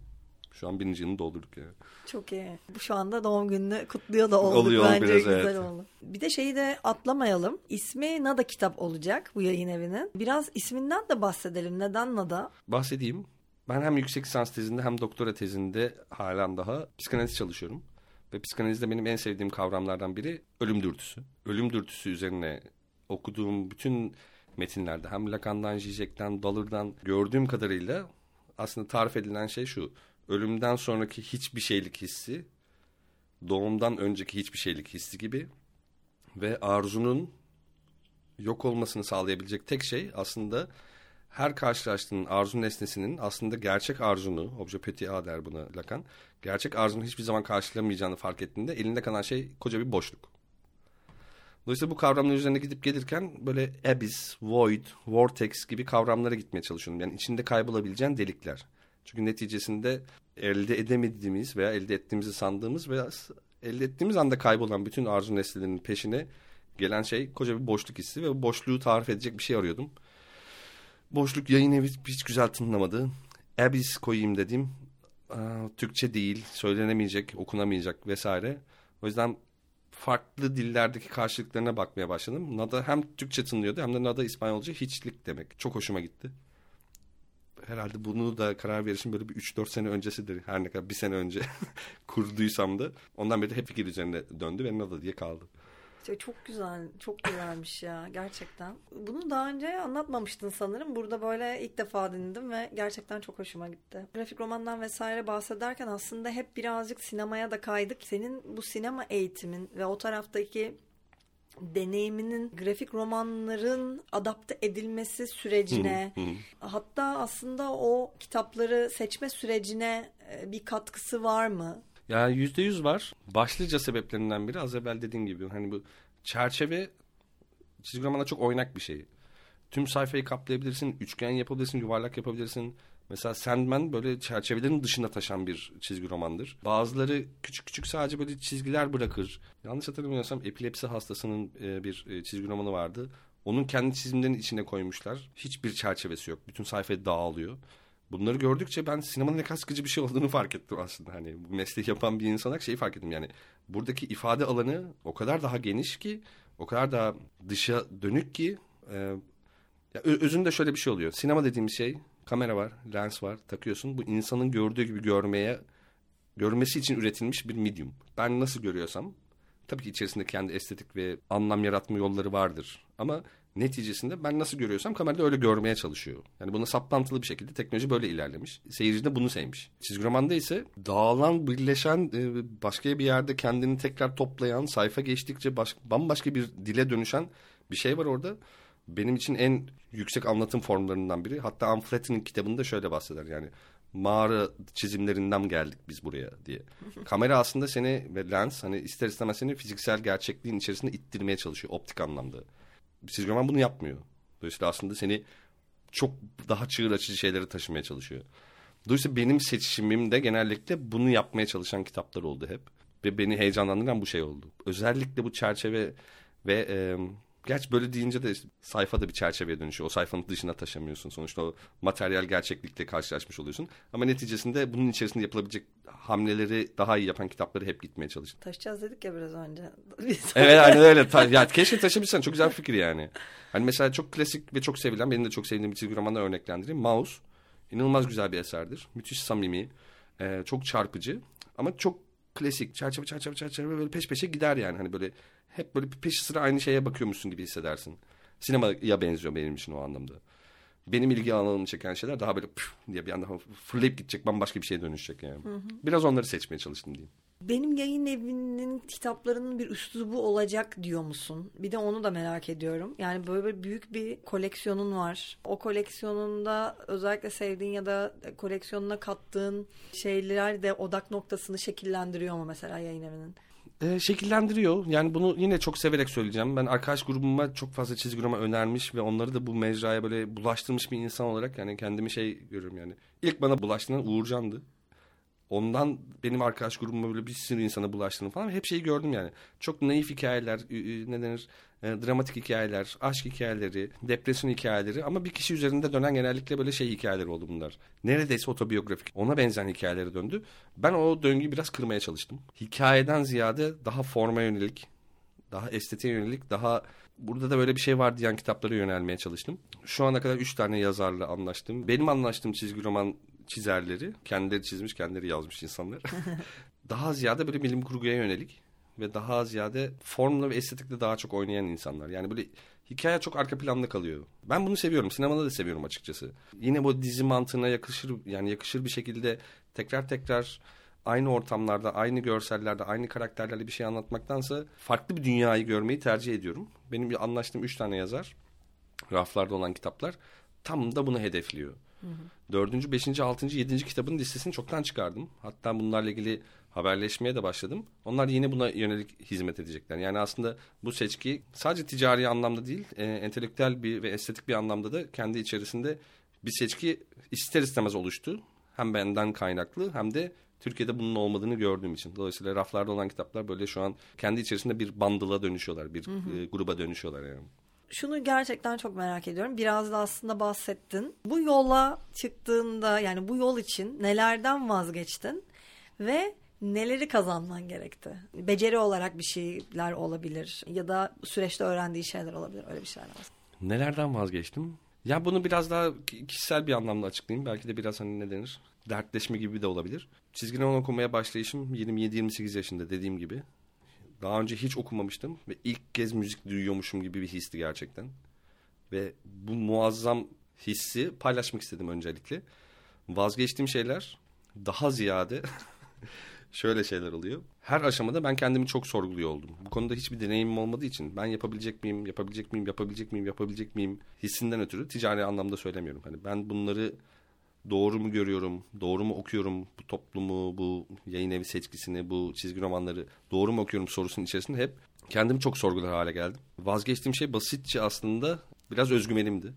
Şu an birinci yılını doldurduk yani. Çok iyi. Şu anda doğum gününü kutluyor da olduk Oluyor bence biraz, güzel evet. oldu. Bir de şeyi de atlamayalım. İsmi Nada Kitap olacak bu yayın evinin. Biraz isminden de bahsedelim. Neden Nada? Bahsedeyim. Ben hem yüksek lisans tezinde hem doktora tezinde halen daha psikanaliz çalışıyorum. Ve psikanalizde benim en sevdiğim kavramlardan biri ölüm dürtüsü. Ölüm dürtüsü üzerine okuduğum bütün metinlerde hem Lacan'dan, Zizek'ten, Dalır'dan gördüğüm kadarıyla aslında tarif edilen şey şu ölümden sonraki hiçbir şeylik hissi, doğumdan önceki hiçbir şeylik hissi gibi ve arzunun yok olmasını sağlayabilecek tek şey aslında her karşılaştığın arzu nesnesinin aslında gerçek arzunu, obje petit a der buna Lacan, gerçek arzunu hiçbir zaman karşılamayacağını fark ettiğinde elinde kalan şey koca bir boşluk. Dolayısıyla bu kavramlar üzerine gidip gelirken böyle abyss, void, vortex gibi kavramlara gitmeye çalışıyorum. Yani içinde kaybolabileceğin delikler. Çünkü neticesinde elde edemediğimiz veya elde ettiğimizi sandığımız veya elde ettiğimiz anda kaybolan bütün arzu nesnelerinin peşine gelen şey koca bir boşluk hissi ve bu boşluğu tarif edecek bir şey arıyordum. Boşluk yayın evi hiç güzel tınlamadı. Abyss koyayım dedim. Türkçe değil, söylenemeyecek, okunamayacak vesaire. O yüzden farklı dillerdeki karşılıklarına bakmaya başladım. Nada hem Türkçe tınlıyordu hem de Nada İspanyolca hiçlik demek. Çok hoşuma gitti herhalde bunu da karar verişim böyle bir 3-4 sene öncesidir. Her ne kadar bir sene önce <laughs> kurduysam da. Ondan beri hep fikir üzerine döndü ve Nada diye kaldı. Çok güzel, çok güzelmiş ya gerçekten. Bunu daha önce anlatmamıştın sanırım. Burada böyle ilk defa dinledim ve gerçekten çok hoşuma gitti. Grafik romandan vesaire bahsederken aslında hep birazcık sinemaya da kaydık. Senin bu sinema eğitimin ve o taraftaki deneyiminin grafik romanların adapte edilmesi sürecine hı hı. hatta aslında o kitapları seçme sürecine e, bir katkısı var mı? Ya yüzde yüz var. Başlıca sebeplerinden biri az evvel dediğim gibi hani bu çerçeve çizgi romanda çok oynak bir şey. Tüm sayfayı kaplayabilirsin, üçgen yapabilirsin, yuvarlak yapabilirsin. Mesela Sandman böyle çerçevelerin dışına taşan bir çizgi romandır. Bazıları küçük küçük sadece böyle çizgiler bırakır. Yanlış hatırlamıyorsam epilepsi hastasının e, bir e, çizgi romanı vardı. Onun kendi çizimlerinin içine koymuşlar. Hiçbir çerçevesi yok. Bütün sayfa dağılıyor. Bunları gördükçe ben sinemanın ne kadar sıkıcı bir şey olduğunu fark ettim aslında. Hani bu mesleği yapan bir insan olarak şeyi fark ettim yani. Buradaki ifade alanı o kadar daha geniş ki, o kadar daha dışa dönük ki... E, ya özünde şöyle bir şey oluyor. Sinema dediğimiz şey kamera var, lens var, takıyorsun. Bu insanın gördüğü gibi görmeye, görmesi için üretilmiş bir medium. Ben nasıl görüyorsam, tabii ki içerisinde kendi estetik ve anlam yaratma yolları vardır. Ama neticesinde ben nasıl görüyorsam kamerada öyle görmeye çalışıyor. Yani buna saplantılı bir şekilde teknoloji böyle ilerlemiş. Seyirci de bunu sevmiş. Çizgi romanda ise dağılan, birleşen, e, başka bir yerde kendini tekrar toplayan, sayfa geçtikçe baş, bambaşka bir dile dönüşen bir şey var orada benim için en yüksek anlatım formlarından biri. Hatta Unflatten'in kitabında şöyle bahseder yani mağara çizimlerinden geldik biz buraya diye. <laughs> Kamera aslında seni ve lens hani ister istemez seni fiziksel gerçekliğin içerisinde ittirmeye çalışıyor optik anlamda. Çizgi roman bunu yapmıyor. Dolayısıyla aslında seni çok daha çığır açıcı şeyleri taşımaya çalışıyor. Dolayısıyla benim seçimim de genellikle bunu yapmaya çalışan kitaplar oldu hep. Ve beni heyecanlandıran bu şey oldu. Özellikle bu çerçeve ve e, Gerçi böyle deyince de sayfada bir çerçeveye dönüşüyor. O sayfanın dışına taşamıyorsun. Sonuçta o materyal gerçeklikle karşılaşmış oluyorsun. Ama neticesinde bunun içerisinde yapılabilecek hamleleri daha iyi yapan kitapları hep gitmeye çalıştım. Taşıyacağız dedik ya biraz önce. <laughs> evet aynen öyle. Ta ya, keşke taşımışsan. Çok güzel bir fikir yani. Hani mesela çok klasik ve çok sevilen, benim de çok sevdiğim bir çizgi romanla örneklendireyim. Mouse. İnanılmaz güzel bir eserdir. Müthiş samimi. Çok çarpıcı. Ama çok klasik. Çerçeve çerçeve çerçeve böyle peş peşe gider yani. Hani böyle hep böyle peş sıra aynı şeye bakıyormuşsun gibi hissedersin. Sinemaya benziyor benim için o anlamda. Benim ilgi alanımı çeken şeyler daha böyle diye bir anda fırlayıp gidecek bambaşka bir şeye dönüşecek yani. Hı hı. Biraz onları seçmeye çalıştım diyeyim. Benim yayın evinin kitaplarının bir üslubu olacak diyor musun? Bir de onu da merak ediyorum. Yani böyle büyük bir koleksiyonun var. O koleksiyonunda özellikle sevdiğin ya da koleksiyonuna kattığın şeyler de odak noktasını şekillendiriyor mu mesela yayın evinin? e, şekillendiriyor. Yani bunu yine çok severek söyleyeceğim. Ben arkadaş grubuma çok fazla çizgi roman önermiş ve onları da bu mecraya böyle bulaştırmış bir insan olarak yani kendimi şey görüyorum yani. İlk bana bulaştıran Uğurcan'dı. Ondan benim arkadaş grubuma böyle bir sürü insana bulaştığını falan hep şeyi gördüm yani. Çok naif hikayeler, ne denir, e, dramatik hikayeler, aşk hikayeleri, depresyon hikayeleri ama bir kişi üzerinde dönen genellikle böyle şey hikayeler oldu bunlar. Neredeyse otobiyografik. Ona benzeyen hikayelere döndü. Ben o döngüyü biraz kırmaya çalıştım. Hikayeden ziyade daha forma yönelik, daha estetiğe yönelik, daha burada da böyle bir şey var diyen kitaplara yönelmeye çalıştım. Şu ana kadar üç tane yazarla anlaştım. Benim anlaştığım çizgi roman çizerleri, kendileri çizmiş, kendileri yazmış insanlar. <laughs> daha ziyade böyle bilim kurguya yönelik ve daha ziyade formla ve estetikle daha çok oynayan insanlar. Yani böyle hikaye çok arka planda kalıyor. Ben bunu seviyorum. Sinemada da seviyorum açıkçası. Yine bu dizi mantığına yakışır yani yakışır bir şekilde tekrar tekrar aynı ortamlarda, aynı görsellerde, aynı karakterlerle bir şey anlatmaktansa farklı bir dünyayı görmeyi tercih ediyorum. Benim anlaştığım üç tane yazar, raflarda olan kitaplar tam da bunu hedefliyor. Dördüncü, beşinci, altıncı, yedinci kitabın listesini çoktan çıkardım. Hatta bunlarla ilgili haberleşmeye de başladım. Onlar yine buna yönelik hizmet edecekler. Yani aslında bu seçki sadece ticari anlamda değil, e, entelektüel bir ve estetik bir anlamda da kendi içerisinde bir seçki ister istemez oluştu. Hem benden kaynaklı hem de Türkiye'de bunun olmadığını gördüğüm için. Dolayısıyla raflarda olan kitaplar böyle şu an kendi içerisinde bir bandıla dönüşüyorlar, bir hı hı. E, gruba dönüşüyorlar yani şunu gerçekten çok merak ediyorum. Biraz da aslında bahsettin. Bu yola çıktığında yani bu yol için nelerden vazgeçtin ve neleri kazanman gerekti? Beceri olarak bir şeyler olabilir ya da süreçte öğrendiği şeyler olabilir. Öyle bir şeyler var. Nelerden vazgeçtim? Ya bunu biraz daha kişisel bir anlamda açıklayayım. Belki de biraz hani ne denir? Dertleşme gibi de olabilir. Çizgi roman okumaya başlayışım 27-28 yaşında dediğim gibi. Daha önce hiç okumamıştım ve ilk kez müzik duyuyormuşum gibi bir histi gerçekten. Ve bu muazzam hissi paylaşmak istedim öncelikle. Vazgeçtiğim şeyler daha ziyade <laughs> şöyle şeyler oluyor. Her aşamada ben kendimi çok sorguluyor oldum. Bu konuda hiçbir deneyimim olmadığı için ben yapabilecek miyim, yapabilecek miyim, yapabilecek miyim, yapabilecek miyim hissinden ötürü ticari anlamda söylemiyorum. Hani ben bunları doğru mu görüyorum, doğru mu okuyorum bu toplumu, bu yayın evi seçkisini, bu çizgi romanları doğru mu okuyorum sorusunun içerisinde hep kendimi çok sorgular hale geldim. Vazgeçtiğim şey basitçe aslında biraz özgüvenimdi.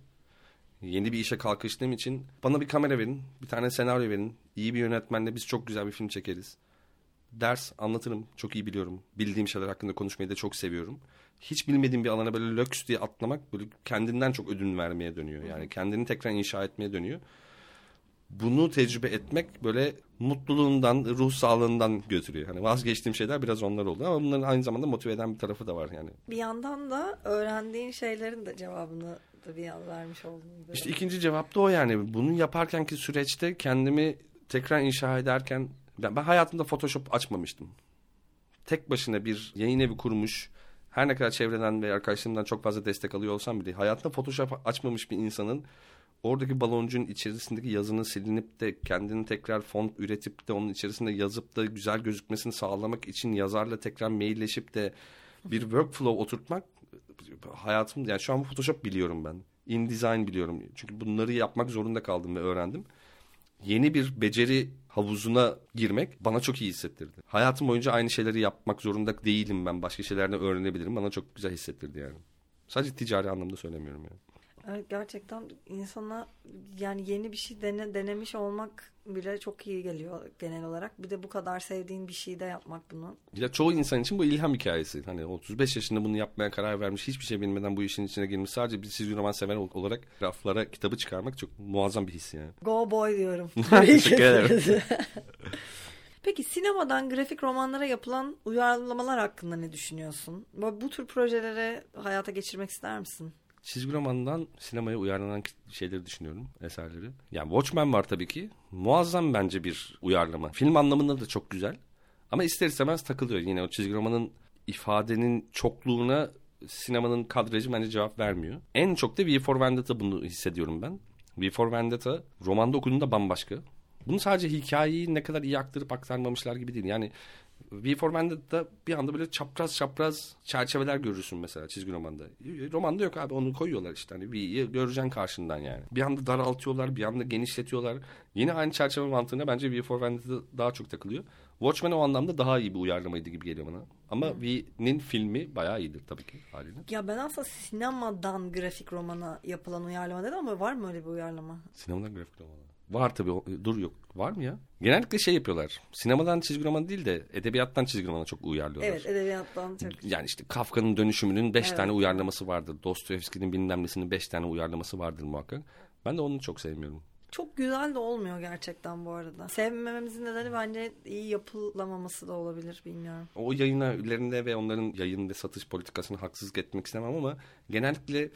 Yeni bir işe kalkıştığım için bana bir kamera verin, bir tane senaryo verin, iyi bir yönetmenle biz çok güzel bir film çekeriz. Ders anlatırım, çok iyi biliyorum. Bildiğim şeyler hakkında konuşmayı da çok seviyorum. Hiç bilmediğim bir alana böyle löks diye atlamak böyle kendinden çok ödün vermeye dönüyor. Yani kendini tekrar inşa etmeye dönüyor bunu tecrübe etmek böyle mutluluğundan, ruh sağlığından götürüyor. Hani vazgeçtiğim şeyler biraz onlar oldu ama bunların aynı zamanda motive eden bir tarafı da var yani. Bir yandan da öğrendiğin şeylerin de cevabını da bir yan vermiş oldun. İşte ikinci cevap da o yani. Bunu yaparkenki süreçte kendimi tekrar inşa ederken ben, ben hayatımda Photoshop açmamıştım. Tek başına bir yayın evi kurmuş, her ne kadar çevreden ve arkadaşlarımdan çok fazla destek alıyor olsam bile hayatında Photoshop açmamış bir insanın oradaki baloncuğun içerisindeki yazının silinip de kendini tekrar font üretip de onun içerisinde yazıp da güzel gözükmesini sağlamak için yazarla tekrar mailleşip de bir workflow oturtmak hayatım yani şu an Photoshop biliyorum ben. InDesign biliyorum. Çünkü bunları yapmak zorunda kaldım ve öğrendim. Yeni bir beceri havuzuna girmek bana çok iyi hissettirdi. Hayatım boyunca aynı şeyleri yapmak zorunda değilim ben. Başka şeylerden öğrenebilirim. Bana çok güzel hissettirdi yani. Sadece ticari anlamda söylemiyorum yani. Evet, gerçekten insana yani yeni bir şey dene, denemiş olmak bile çok iyi geliyor genel olarak. Bir de bu kadar sevdiğin bir şeyi de yapmak bunu. Ya çoğu insan için bu ilham hikayesi. Hani 35 yaşında bunu yapmaya karar vermiş, hiçbir şey bilmeden bu işin içine girmiş. Sadece bir çizgi roman sever olarak raflara kitabı çıkarmak çok muazzam bir his yani. Go boy diyorum. <laughs> Teşekkür ederim. <laughs> Peki sinemadan grafik romanlara yapılan uyarlamalar hakkında ne düşünüyorsun? Bu tür projeleri hayata geçirmek ister misin? Çizgi romandan sinemaya uyarlanan şeyleri düşünüyorum, eserleri. Yani Watchmen var tabii ki. Muazzam bence bir uyarlama. Film anlamında da çok güzel. Ama ister istemez takılıyor. Yine o çizgi romanın ifadenin çokluğuna sinemanın kadrajı bence cevap vermiyor. En çok da V for Vendetta bunu hissediyorum ben. V for Vendetta romanda okuduğunda bambaşka. Bunu sadece hikayeyi ne kadar iyi aktarıp aktarmamışlar gibi değil. Yani V for Vendetta'da bir anda böyle çapraz çapraz çerçeveler görürsün mesela çizgi romanda. Romanda yok abi onu koyuyorlar işte hani V'yi göreceksin karşından yani. Bir anda daraltıyorlar bir anda genişletiyorlar. Yine aynı çerçeve mantığına bence V for Vendetta daha çok takılıyor. Watchmen o anlamda daha iyi bir uyarlamaydı gibi geliyor bana. Ama hmm. V'nin filmi bayağı iyidir tabii ki haliyle. Ya ben aslında sinemadan grafik romana yapılan uyarlama dedim ama var mı öyle bir uyarlama? Sinemadan grafik romana. Var tabii. Dur yok. Var mı ya? Genellikle şey yapıyorlar. Sinemadan çizgi roman değil de edebiyattan çizgi romana çok uyarlıyorlar. Evet edebiyattan çok. Yani işte Kafka'nın dönüşümünün beş evet. tane uyarlaması vardır. Dostoyevski'nin bilmem nesinin beş tane uyarlaması vardır muhakkak. Ben de onu çok sevmiyorum. Çok güzel de olmuyor gerçekten bu arada. Sevmememizin nedeni bence iyi yapılamaması da olabilir bilmiyorum. O yayınlarında ve onların yayın ve satış politikasını haksızlık etmek istemem ama genellikle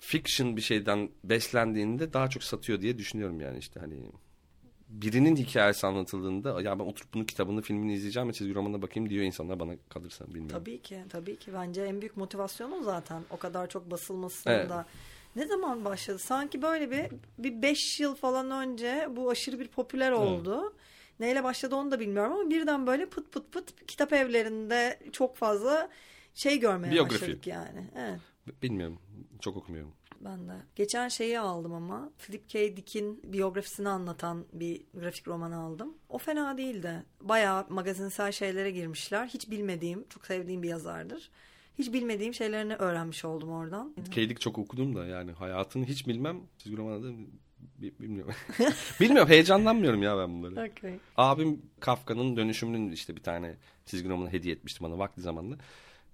fiction bir şeyden beslendiğinde daha çok satıyor diye düşünüyorum yani işte hani birinin hikayesi anlatıldığında ya ben oturup bunun kitabını filmini izleyeceğim ve çizgi romanına bakayım diyor insanlar bana kalırsa bilmiyorum. Tabii ki tabii ki bence en büyük motivasyonu zaten o kadar çok basılmasında. Evet. Ne zaman başladı? Sanki böyle bir bir beş yıl falan önce bu aşırı bir popüler oldu. Evet. Neyle başladı onu da bilmiyorum ama birden böyle pıt pıt pıt kitap evlerinde çok fazla şey görmeye Biyografi. başladık yani. Evet. Bilmiyorum. Çok okumuyorum. Ben de. Geçen şeyi aldım ama Philip K. Dick'in biyografisini anlatan bir grafik romanı aldım. O fena değildi. Bayağı magazinsel şeylere girmişler. Hiç bilmediğim, çok sevdiğim bir yazardır. Hiç bilmediğim şeylerini öğrenmiş oldum oradan. K. Dick çok okudum da yani hayatını hiç bilmem. Çizgi romanı da bilmiyorum. <laughs> bilmiyorum heyecanlanmıyorum ya ben bunları. Okay. Abim Kafka'nın dönüşümünün işte bir tane çizgi romanı hediye etmişti bana vakti zamanında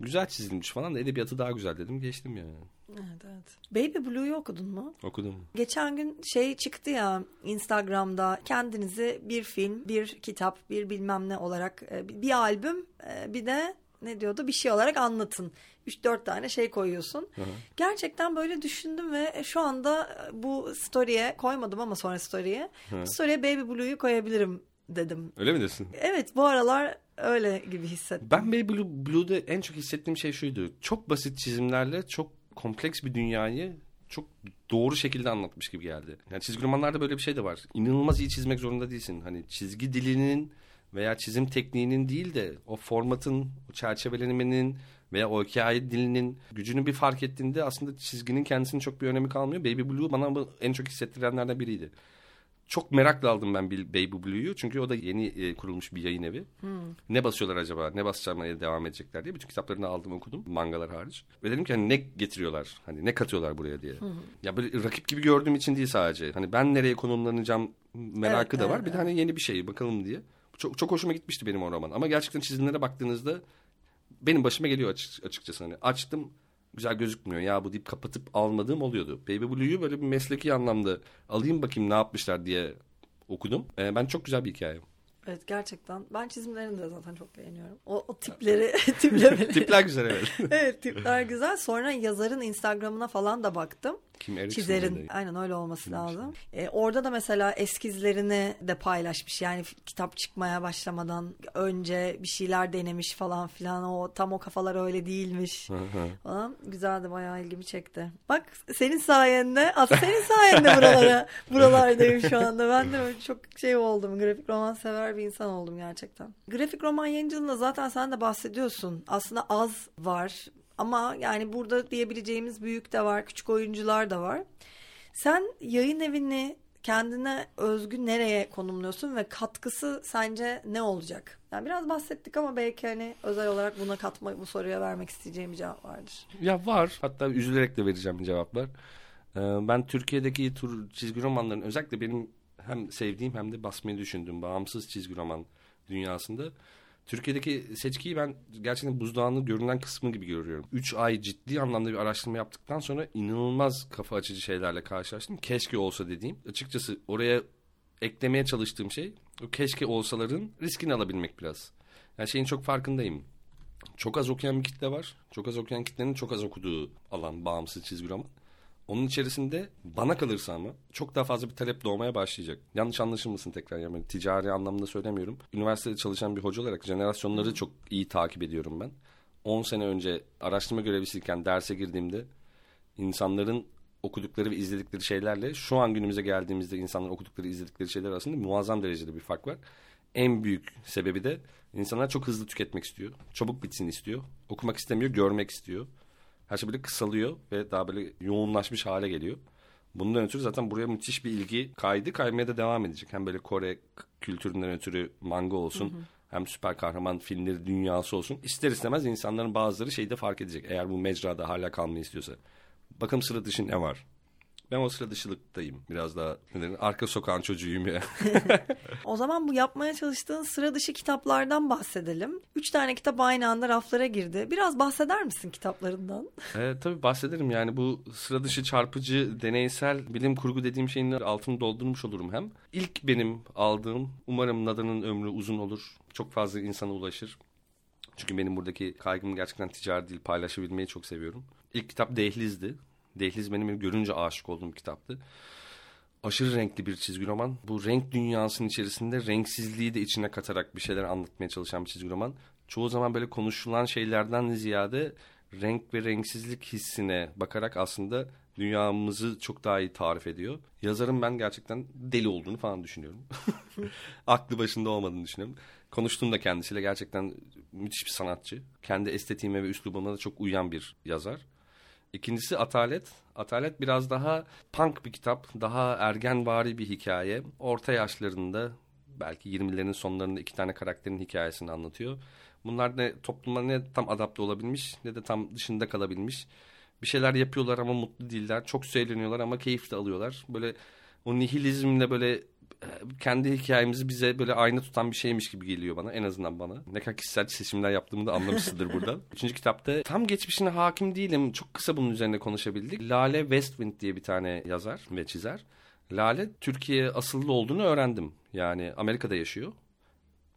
güzel çizilmiş falan da edebiyatı daha güzel dedim geçtim yani. Evet evet. Baby Blue'yu okudun mu? Okudum. Geçen gün şey çıktı ya Instagram'da kendinizi bir film, bir kitap, bir bilmem ne olarak e, bir albüm e, bir de ne diyordu bir şey olarak anlatın. 3-4 tane şey koyuyorsun. Hı hı. Gerçekten böyle düşündüm ve şu anda bu story'e koymadım ama sonra story'e. Story'e Baby Blue'yu koyabilirim dedim. Öyle mi diyorsun? Evet bu aralar öyle gibi hissettim. Ben Baby Blue, Blue'da en çok hissettiğim şey şuydu. Çok basit çizimlerle çok kompleks bir dünyayı çok doğru şekilde anlatmış gibi geldi. Yani çizgi romanlarda böyle bir şey de var. İnanılmaz iyi çizmek zorunda değilsin. Hani çizgi dilinin veya çizim tekniğinin değil de o formatın, o çerçevelemenin veya o hikaye dilinin gücünü bir fark ettiğinde aslında çizginin kendisinin çok bir önemi kalmıyor. Baby Blue bana en çok hissettirenlerden biriydi çok merakla aldım ben Baby Blue'yu. Çünkü o da yeni e, kurulmuş bir yayın evi. Hmm. Ne basıyorlar acaba? Ne basacağımaya devam edecekler diye. Bütün kitaplarını aldım okudum. Mangalar hariç. Ve dedim ki hani ne getiriyorlar? Hani ne katıyorlar buraya diye. Hmm. Ya böyle rakip gibi gördüğüm için değil sadece. Hani ben nereye konumlanacağım merakı evet, da var. Evet, bir de hani yeni bir şey bakalım diye. Çok, çok hoşuma gitmişti benim o roman. Ama gerçekten çizimlere baktığınızda benim başıma geliyor açık, açıkçası. Hani açtım güzel gözükmüyor ya bu deyip kapatıp almadığım oluyordu. Baby Blue'yu böyle bir mesleki anlamda alayım bakayım ne yapmışlar diye okudum. Ee, ben çok güzel bir hikaye. Evet gerçekten. Ben çizimlerini de zaten çok beğeniyorum. O, o tipleri, <laughs> tiplemeleri. tipler güzel evet. <laughs> evet tipler güzel. Sonra yazarın Instagram'ına falan da baktım. Kim Erikson Çizerin dedi. aynen öyle olması Kimmiş lazım. Ee, orada da mesela eskizlerini de paylaşmış. Yani kitap çıkmaya başlamadan önce bir şeyler denemiş falan filan. O tam o kafalar öyle değilmiş. falan. Güzeldi bayağı ilgimi çekti. Bak senin sayende aslında senin sayende buralara <laughs> buralardayım şu anda. Ben de çok şey oldum. Grafik roman sever bir insan oldum gerçekten. Grafik roman yayıncılığında zaten sen de bahsediyorsun. Aslında az var ama yani burada diyebileceğimiz büyük de var, küçük oyuncular da var. Sen yayın evini kendine özgü nereye konumluyorsun ve katkısı sence ne olacak? Yani biraz bahsettik ama belki hani özel olarak buna katma bu soruya vermek isteyeceğim bir cevap vardır. Ya var. Hatta üzülerek de vereceğim cevaplar. Ee, ben Türkiye'deki tur çizgi romanların özellikle benim hem sevdiğim hem de basmayı düşündüğüm bağımsız çizgi roman dünyasında Türkiye'deki seçkiyi ben gerçekten buzdağının görünen kısmı gibi görüyorum. Üç ay ciddi anlamda bir araştırma yaptıktan sonra inanılmaz kafa açıcı şeylerle karşılaştım. Keşke olsa dediğim. Açıkçası oraya eklemeye çalıştığım şey o keşke olsaların riskini alabilmek biraz. Yani şeyin çok farkındayım. Çok az okuyan bir kitle var. Çok az okuyan kitlenin çok az okuduğu alan bağımsız çizgi roman. Onun içerisinde bana kalırsa ama çok daha fazla bir talep doğmaya başlayacak. Yanlış anlaşılmasın tekrar yani ticari anlamda söylemiyorum. Üniversitede çalışan bir hoca olarak jenerasyonları çok iyi takip ediyorum ben. 10 sene önce araştırma görevlisiyken derse girdiğimde insanların okudukları ve izledikleri şeylerle şu an günümüze geldiğimizde insanların okudukları izledikleri şeyler arasında muazzam derecede bir fark var. En büyük sebebi de insanlar çok hızlı tüketmek istiyor. Çabuk bitsin istiyor. Okumak istemiyor, görmek istiyor. Her şey böyle kısalıyor ve daha böyle yoğunlaşmış hale geliyor. Bundan ötürü zaten buraya müthiş bir ilgi kaydı kaymaya da devam edecek. Hem böyle Kore kültüründen ötürü manga olsun. Hı hı. Hem süper kahraman filmleri dünyası olsun. İster istemez insanların bazıları şeyi de fark edecek. Eğer bu mecrada hala kalmayı istiyorsa. Bakalım sıra dışı ne var? Ben o sıra dışılıktayım. Biraz daha neden, arka sokağın çocuğuyum ya. <laughs> o zaman bu yapmaya çalıştığın sıra dışı kitaplardan bahsedelim. Üç tane kitap aynı anda raflara girdi. Biraz bahseder misin kitaplarından? <laughs> Evet tabii bahsederim. Yani bu sıra dışı çarpıcı deneysel bilim kurgu dediğim şeyin altını doldurmuş olurum hem. İlk benim aldığım umarım Nada'nın ömrü uzun olur. Çok fazla insana ulaşır. Çünkü benim buradaki kaygım gerçekten ticari değil paylaşabilmeyi çok seviyorum. İlk kitap Dehliz'di. Dehliz benim görünce aşık olduğum kitaptı. Aşırı renkli bir çizgi roman. Bu renk dünyasının içerisinde renksizliği de içine katarak bir şeyler anlatmaya çalışan bir çizgi roman. Çoğu zaman böyle konuşulan şeylerden ziyade renk ve renksizlik hissine bakarak aslında dünyamızı çok daha iyi tarif ediyor. Yazarın ben gerçekten deli olduğunu falan düşünüyorum. <laughs> Aklı başında olmadığını düşünüyorum. Konuştuğumda kendisiyle gerçekten müthiş bir sanatçı. Kendi estetiğime ve üslubuma da çok uyan bir yazar. İkincisi Atalet. Atalet biraz daha punk bir kitap. Daha ergenvari bir hikaye. Orta yaşlarında belki 20'lerin sonlarında iki tane karakterin hikayesini anlatıyor. Bunlar ne topluma ne tam adapte olabilmiş ne de tam dışında kalabilmiş. Bir şeyler yapıyorlar ama mutlu değiller. Çok söyleniyorlar ama keyif de alıyorlar. Böyle o nihilizmle böyle kendi hikayemizi bize böyle aynı tutan bir şeymiş gibi geliyor bana en azından bana. Ne kadar kişisel seçimler yaptığımı da anlamışsındır burada. <laughs> Üçüncü kitapta tam geçmişine hakim değilim. Çok kısa bunun üzerine konuşabildik. Lale Westwind diye bir tane yazar ve çizer. Lale Türkiye asıllı olduğunu öğrendim. Yani Amerika'da yaşıyor.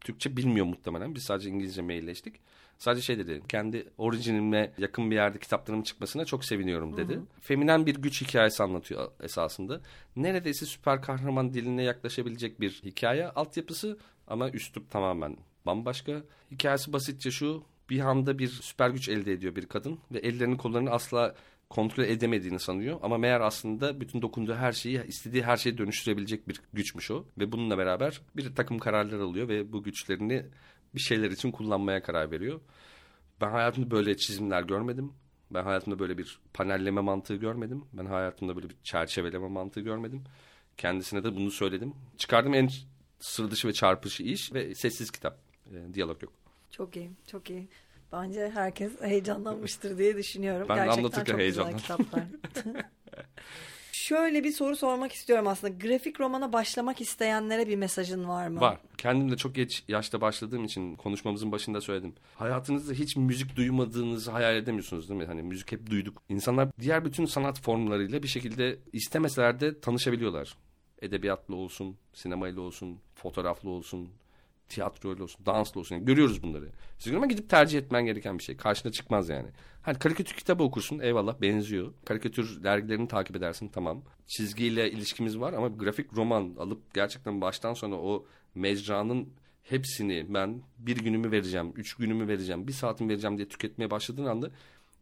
Türkçe bilmiyor muhtemelen. Biz sadece İngilizce mailleştik. Sadece şey dedi. Kendi orijinime yakın bir yerde kitaplarım çıkmasına çok seviniyorum dedi. Hı hı. Feminen bir güç hikayesi anlatıyor esasında. Neredeyse süper kahraman diline yaklaşabilecek bir hikaye altyapısı ama üslup tamamen bambaşka. Hikayesi basitçe şu. Bir anda bir süper güç elde ediyor bir kadın ve ellerini kollarını asla kontrol edemediğini sanıyor. Ama meğer aslında bütün dokunduğu her şeyi, istediği her şeyi dönüştürebilecek bir güçmüş o. Ve bununla beraber bir takım kararlar alıyor ve bu güçlerini bir şeyler için kullanmaya karar veriyor. Ben hayatımda böyle çizimler görmedim. Ben hayatımda böyle bir panelleme mantığı görmedim. Ben hayatımda böyle bir çerçeveleme mantığı görmedim. Kendisine de bunu söyledim. Çıkardım en sıra dışı ve çarpıcı iş ve sessiz kitap. E, diyalog yok. Çok iyi, çok iyi. Bence herkes heyecanlanmıştır diye düşünüyorum. Ben Gerçekten anlatırken çok heyecanlandım. güzel kitaplar. <laughs> Şöyle bir soru sormak istiyorum aslında. Grafik romana başlamak isteyenlere bir mesajın var mı? Var. Kendim de çok geç yaşta başladığım için konuşmamızın başında söyledim. Hayatınızda hiç müzik duymadığınızı hayal edemiyorsunuz değil mi? Hani müzik hep duyduk. İnsanlar diğer bütün sanat formlarıyla bir şekilde istemeseler de tanışabiliyorlar. Edebiyatlı olsun, sinemayla olsun, fotoğraflı olsun, tiyatroyla olsun, dansla olsun. Yani görüyoruz bunları. Sigorama gidip tercih etmen gereken bir şey. Karşına çıkmaz yani. Hani karikatür kitabı okursun eyvallah benziyor. Karikatür dergilerini takip edersin tamam. Çizgiyle ilişkimiz var ama grafik roman alıp gerçekten baştan sona o mecranın hepsini ben bir günümü vereceğim, üç günümü vereceğim, bir saatimi vereceğim diye tüketmeye başladığın anda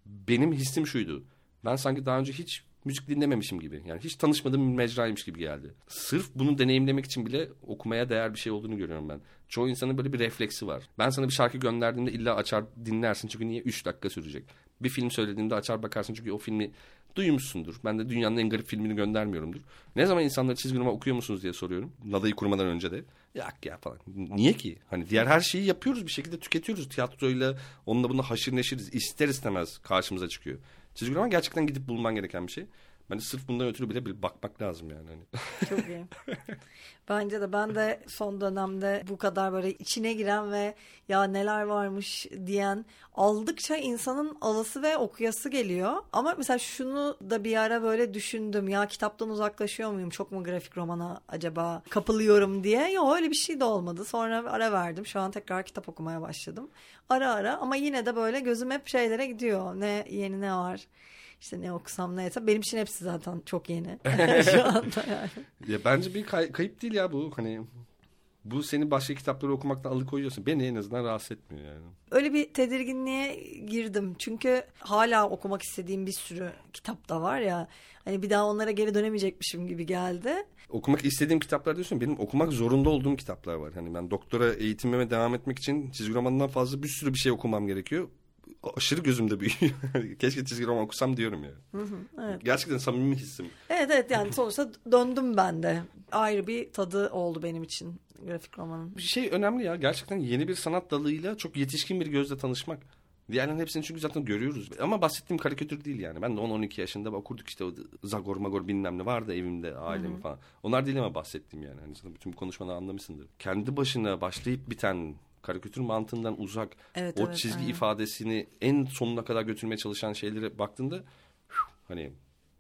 benim hissim şuydu. Ben sanki daha önce hiç müzik dinlememişim gibi. Yani hiç tanışmadığım bir mecraymış gibi geldi. Sırf bunu deneyimlemek için bile okumaya değer bir şey olduğunu görüyorum ben. Çoğu insanın böyle bir refleksi var. Ben sana bir şarkı gönderdiğimde illa açar dinlersin çünkü niye 3 dakika sürecek. Bir film söylediğimde açar bakarsın çünkü o filmi duymuşsundur. Ben de dünyanın en garip filmini göndermiyorumdur. Ne zaman insanlara çizgi roman okuyor musunuz diye soruyorum. Nada'yı kurmadan önce de. Yak ya falan. Niye ki? Hani diğer her şeyi yapıyoruz bir şekilde tüketiyoruz. Tiyatroyla onunla bununla haşır neşiriz. İster istemez karşımıza çıkıyor. Çizgi roman gerçekten gidip bulman gereken bir şey. Bence sırf bundan ötürü bile bir bakmak lazım yani. Hani. <laughs> Çok iyi. <laughs> Bence de ben de son dönemde bu kadar böyle içine giren ve ya neler varmış diyen aldıkça insanın alası ve okuyası geliyor. Ama mesela şunu da bir ara böyle düşündüm. Ya kitaptan uzaklaşıyor muyum? Çok mu grafik romana acaba kapılıyorum diye. Yok öyle bir şey de olmadı. Sonra ara verdim. Şu an tekrar kitap okumaya başladım. Ara ara ama yine de böyle gözüm hep şeylere gidiyor. Ne yeni ne var? İşte ne okusam ne etsem. Benim için hepsi zaten çok yeni. <laughs> <laughs> Şu anda yani. Ya bence bir kay- kayıp değil ya bu. Hani bu seni başka kitapları okumaktan alıkoyuyorsun. Beni en azından rahatsız etmiyor yani. Öyle bir tedirginliğe girdim. Çünkü hala okumak istediğim bir sürü kitap da var ya. Hani bir daha onlara geri dönemeyecekmişim gibi geldi. Okumak istediğim kitaplar diyorsun. Benim okumak zorunda olduğum kitaplar var. Hani ben doktora eğitimime devam etmek için çizgi romanından fazla bir sürü bir şey okumam gerekiyor. Aşırı gözümde büyüyor. <laughs> Keşke çizgi roman okusam diyorum ya. evet. Gerçekten samimi hissim. Evet evet yani sonuçta döndüm ben de. Ayrı bir tadı oldu benim için grafik romanın. Bir şey önemli ya. Gerçekten yeni bir sanat dalıyla çok yetişkin bir gözle tanışmak. Diğerlerinin hepsini çünkü zaten görüyoruz. Ama bahsettiğim karikatür değil yani. Ben de 10-12 yaşında okurduk işte o Zagor Magor bilmem ne vardı evimde ailemi falan. Onlar değil ama bahsettiğim yani. Hani bütün bu konuşmaları anlamışsındır. Kendi başına başlayıp biten karikatür mantığından uzak Evet, o evet, çizgi aynen. ifadesini en sonuna kadar götürmeye çalışan şeylere baktığında "Üf, hani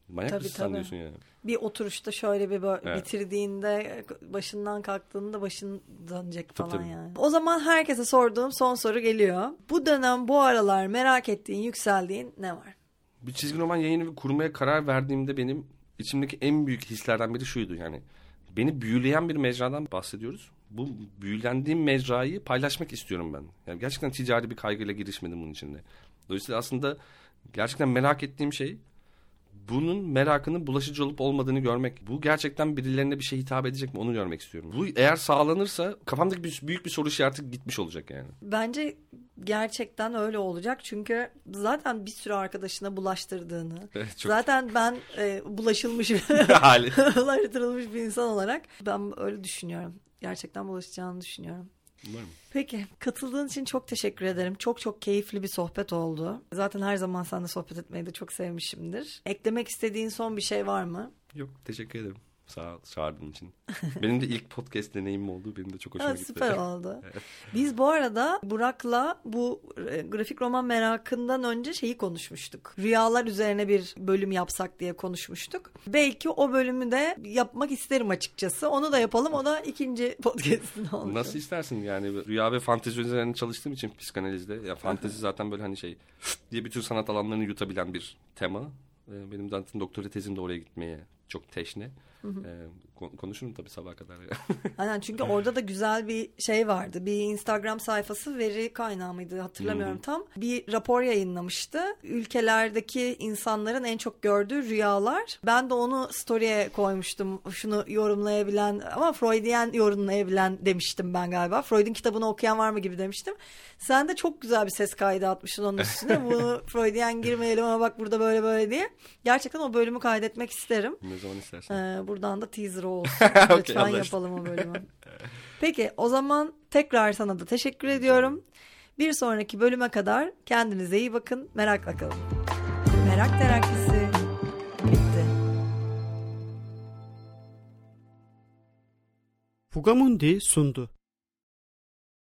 manyak Tabii, mısın tabii. diyorsun yani. Bir oturuşta şöyle bir Evet. bitirdiğinde başından kalktığında başın dönecek Tabii, falan tabii. yani. O zaman herkese sorduğum son soru geliyor. Bu dönem bu aralar merak ettiğin, yükseldiğin ne var? bir çizgi roman yayını kurmaya karar verdiğimde benim içimdeki en büyük hislerden biri şuydu yani. Beni büyüleyen bir mecradan bahsediyoruz. Bu büyülendiğim mecrayı paylaşmak istiyorum ben. Yani gerçekten ticari bir kaygıyla girişmedim bunun içinde. Dolayısıyla aslında gerçekten merak ettiğim şey bunun merakının bulaşıcı olup olmadığını görmek. Bu gerçekten birilerine bir şey hitap edecek mi onu görmek istiyorum. Bu eğer sağlanırsa kafamdaki bir, büyük bir soru işareti gitmiş olacak yani. Bence gerçekten öyle olacak. Çünkü zaten bir sürü arkadaşına bulaştırdığını. <laughs> Evet, çok- Zaten ben e, bulaşılmış, <laughs> <laughs> bulaştırılmış bir insan olarak ben öyle düşünüyorum. Gerçekten bulaşacağını düşünüyorum. Umarım. Peki katıldığın için çok teşekkür ederim. Çok çok keyifli bir sohbet oldu. Zaten her zaman seninle sohbet etmeyi de çok sevmişimdir. Eklemek istediğin son bir şey var mı? Yok teşekkür ederim. Sağ ol çağırdığın için. <laughs> Benim de ilk podcast deneyimim oldu. Benim de çok hoşuma Ha, gitti. süper <laughs> oldu. Biz bu arada Burak'la bu e, grafik roman merakından önce şeyi konuşmuştuk. Rüyalar üzerine bir bölüm yapsak diye konuşmuştuk. Belki o bölümü de yapmak isterim açıkçası. Onu da yapalım. O da ikinci <laughs> podcast'ın olsun. Nasıl istersin yani rüya ve fantezi üzerine çalıştığım için psikanalizde ya fantezi zaten böyle hani şey diye bütün sanat alanlarını yutabilen bir tema. Ee, Benim zaten doktora tezim de oraya gitmeye çok teşne. Kon- konuşurum tabii sabaha kadar. <laughs> Aynen çünkü orada da güzel bir şey vardı. Bir Instagram sayfası veri kaynağı mıydı hatırlamıyorum tam. Bir rapor yayınlamıştı. Ülkelerdeki insanların en çok gördüğü rüyalar. Ben de onu story'e koymuştum. Şunu yorumlayabilen ama Freudian yorumlayabilen demiştim ben galiba. Freud'un kitabını okuyan var mı gibi demiştim. Sen de çok güzel bir ses kaydı atmışsın onun üstüne. <laughs> Bunu Freudian girmeyelim ama bak burada böyle böyle diye. Gerçekten o bölümü kaydetmek isterim. ne zaman istersen. Ee, buradan da teaser <laughs> olsun. Lütfen anlaştık. yapalım o bölümü. <laughs> Peki o zaman tekrar sana da teşekkür ediyorum. Bir sonraki bölüme kadar kendinize iyi bakın. Merakla kalın. Merak terakkisi bitti. Fugamundi sundu.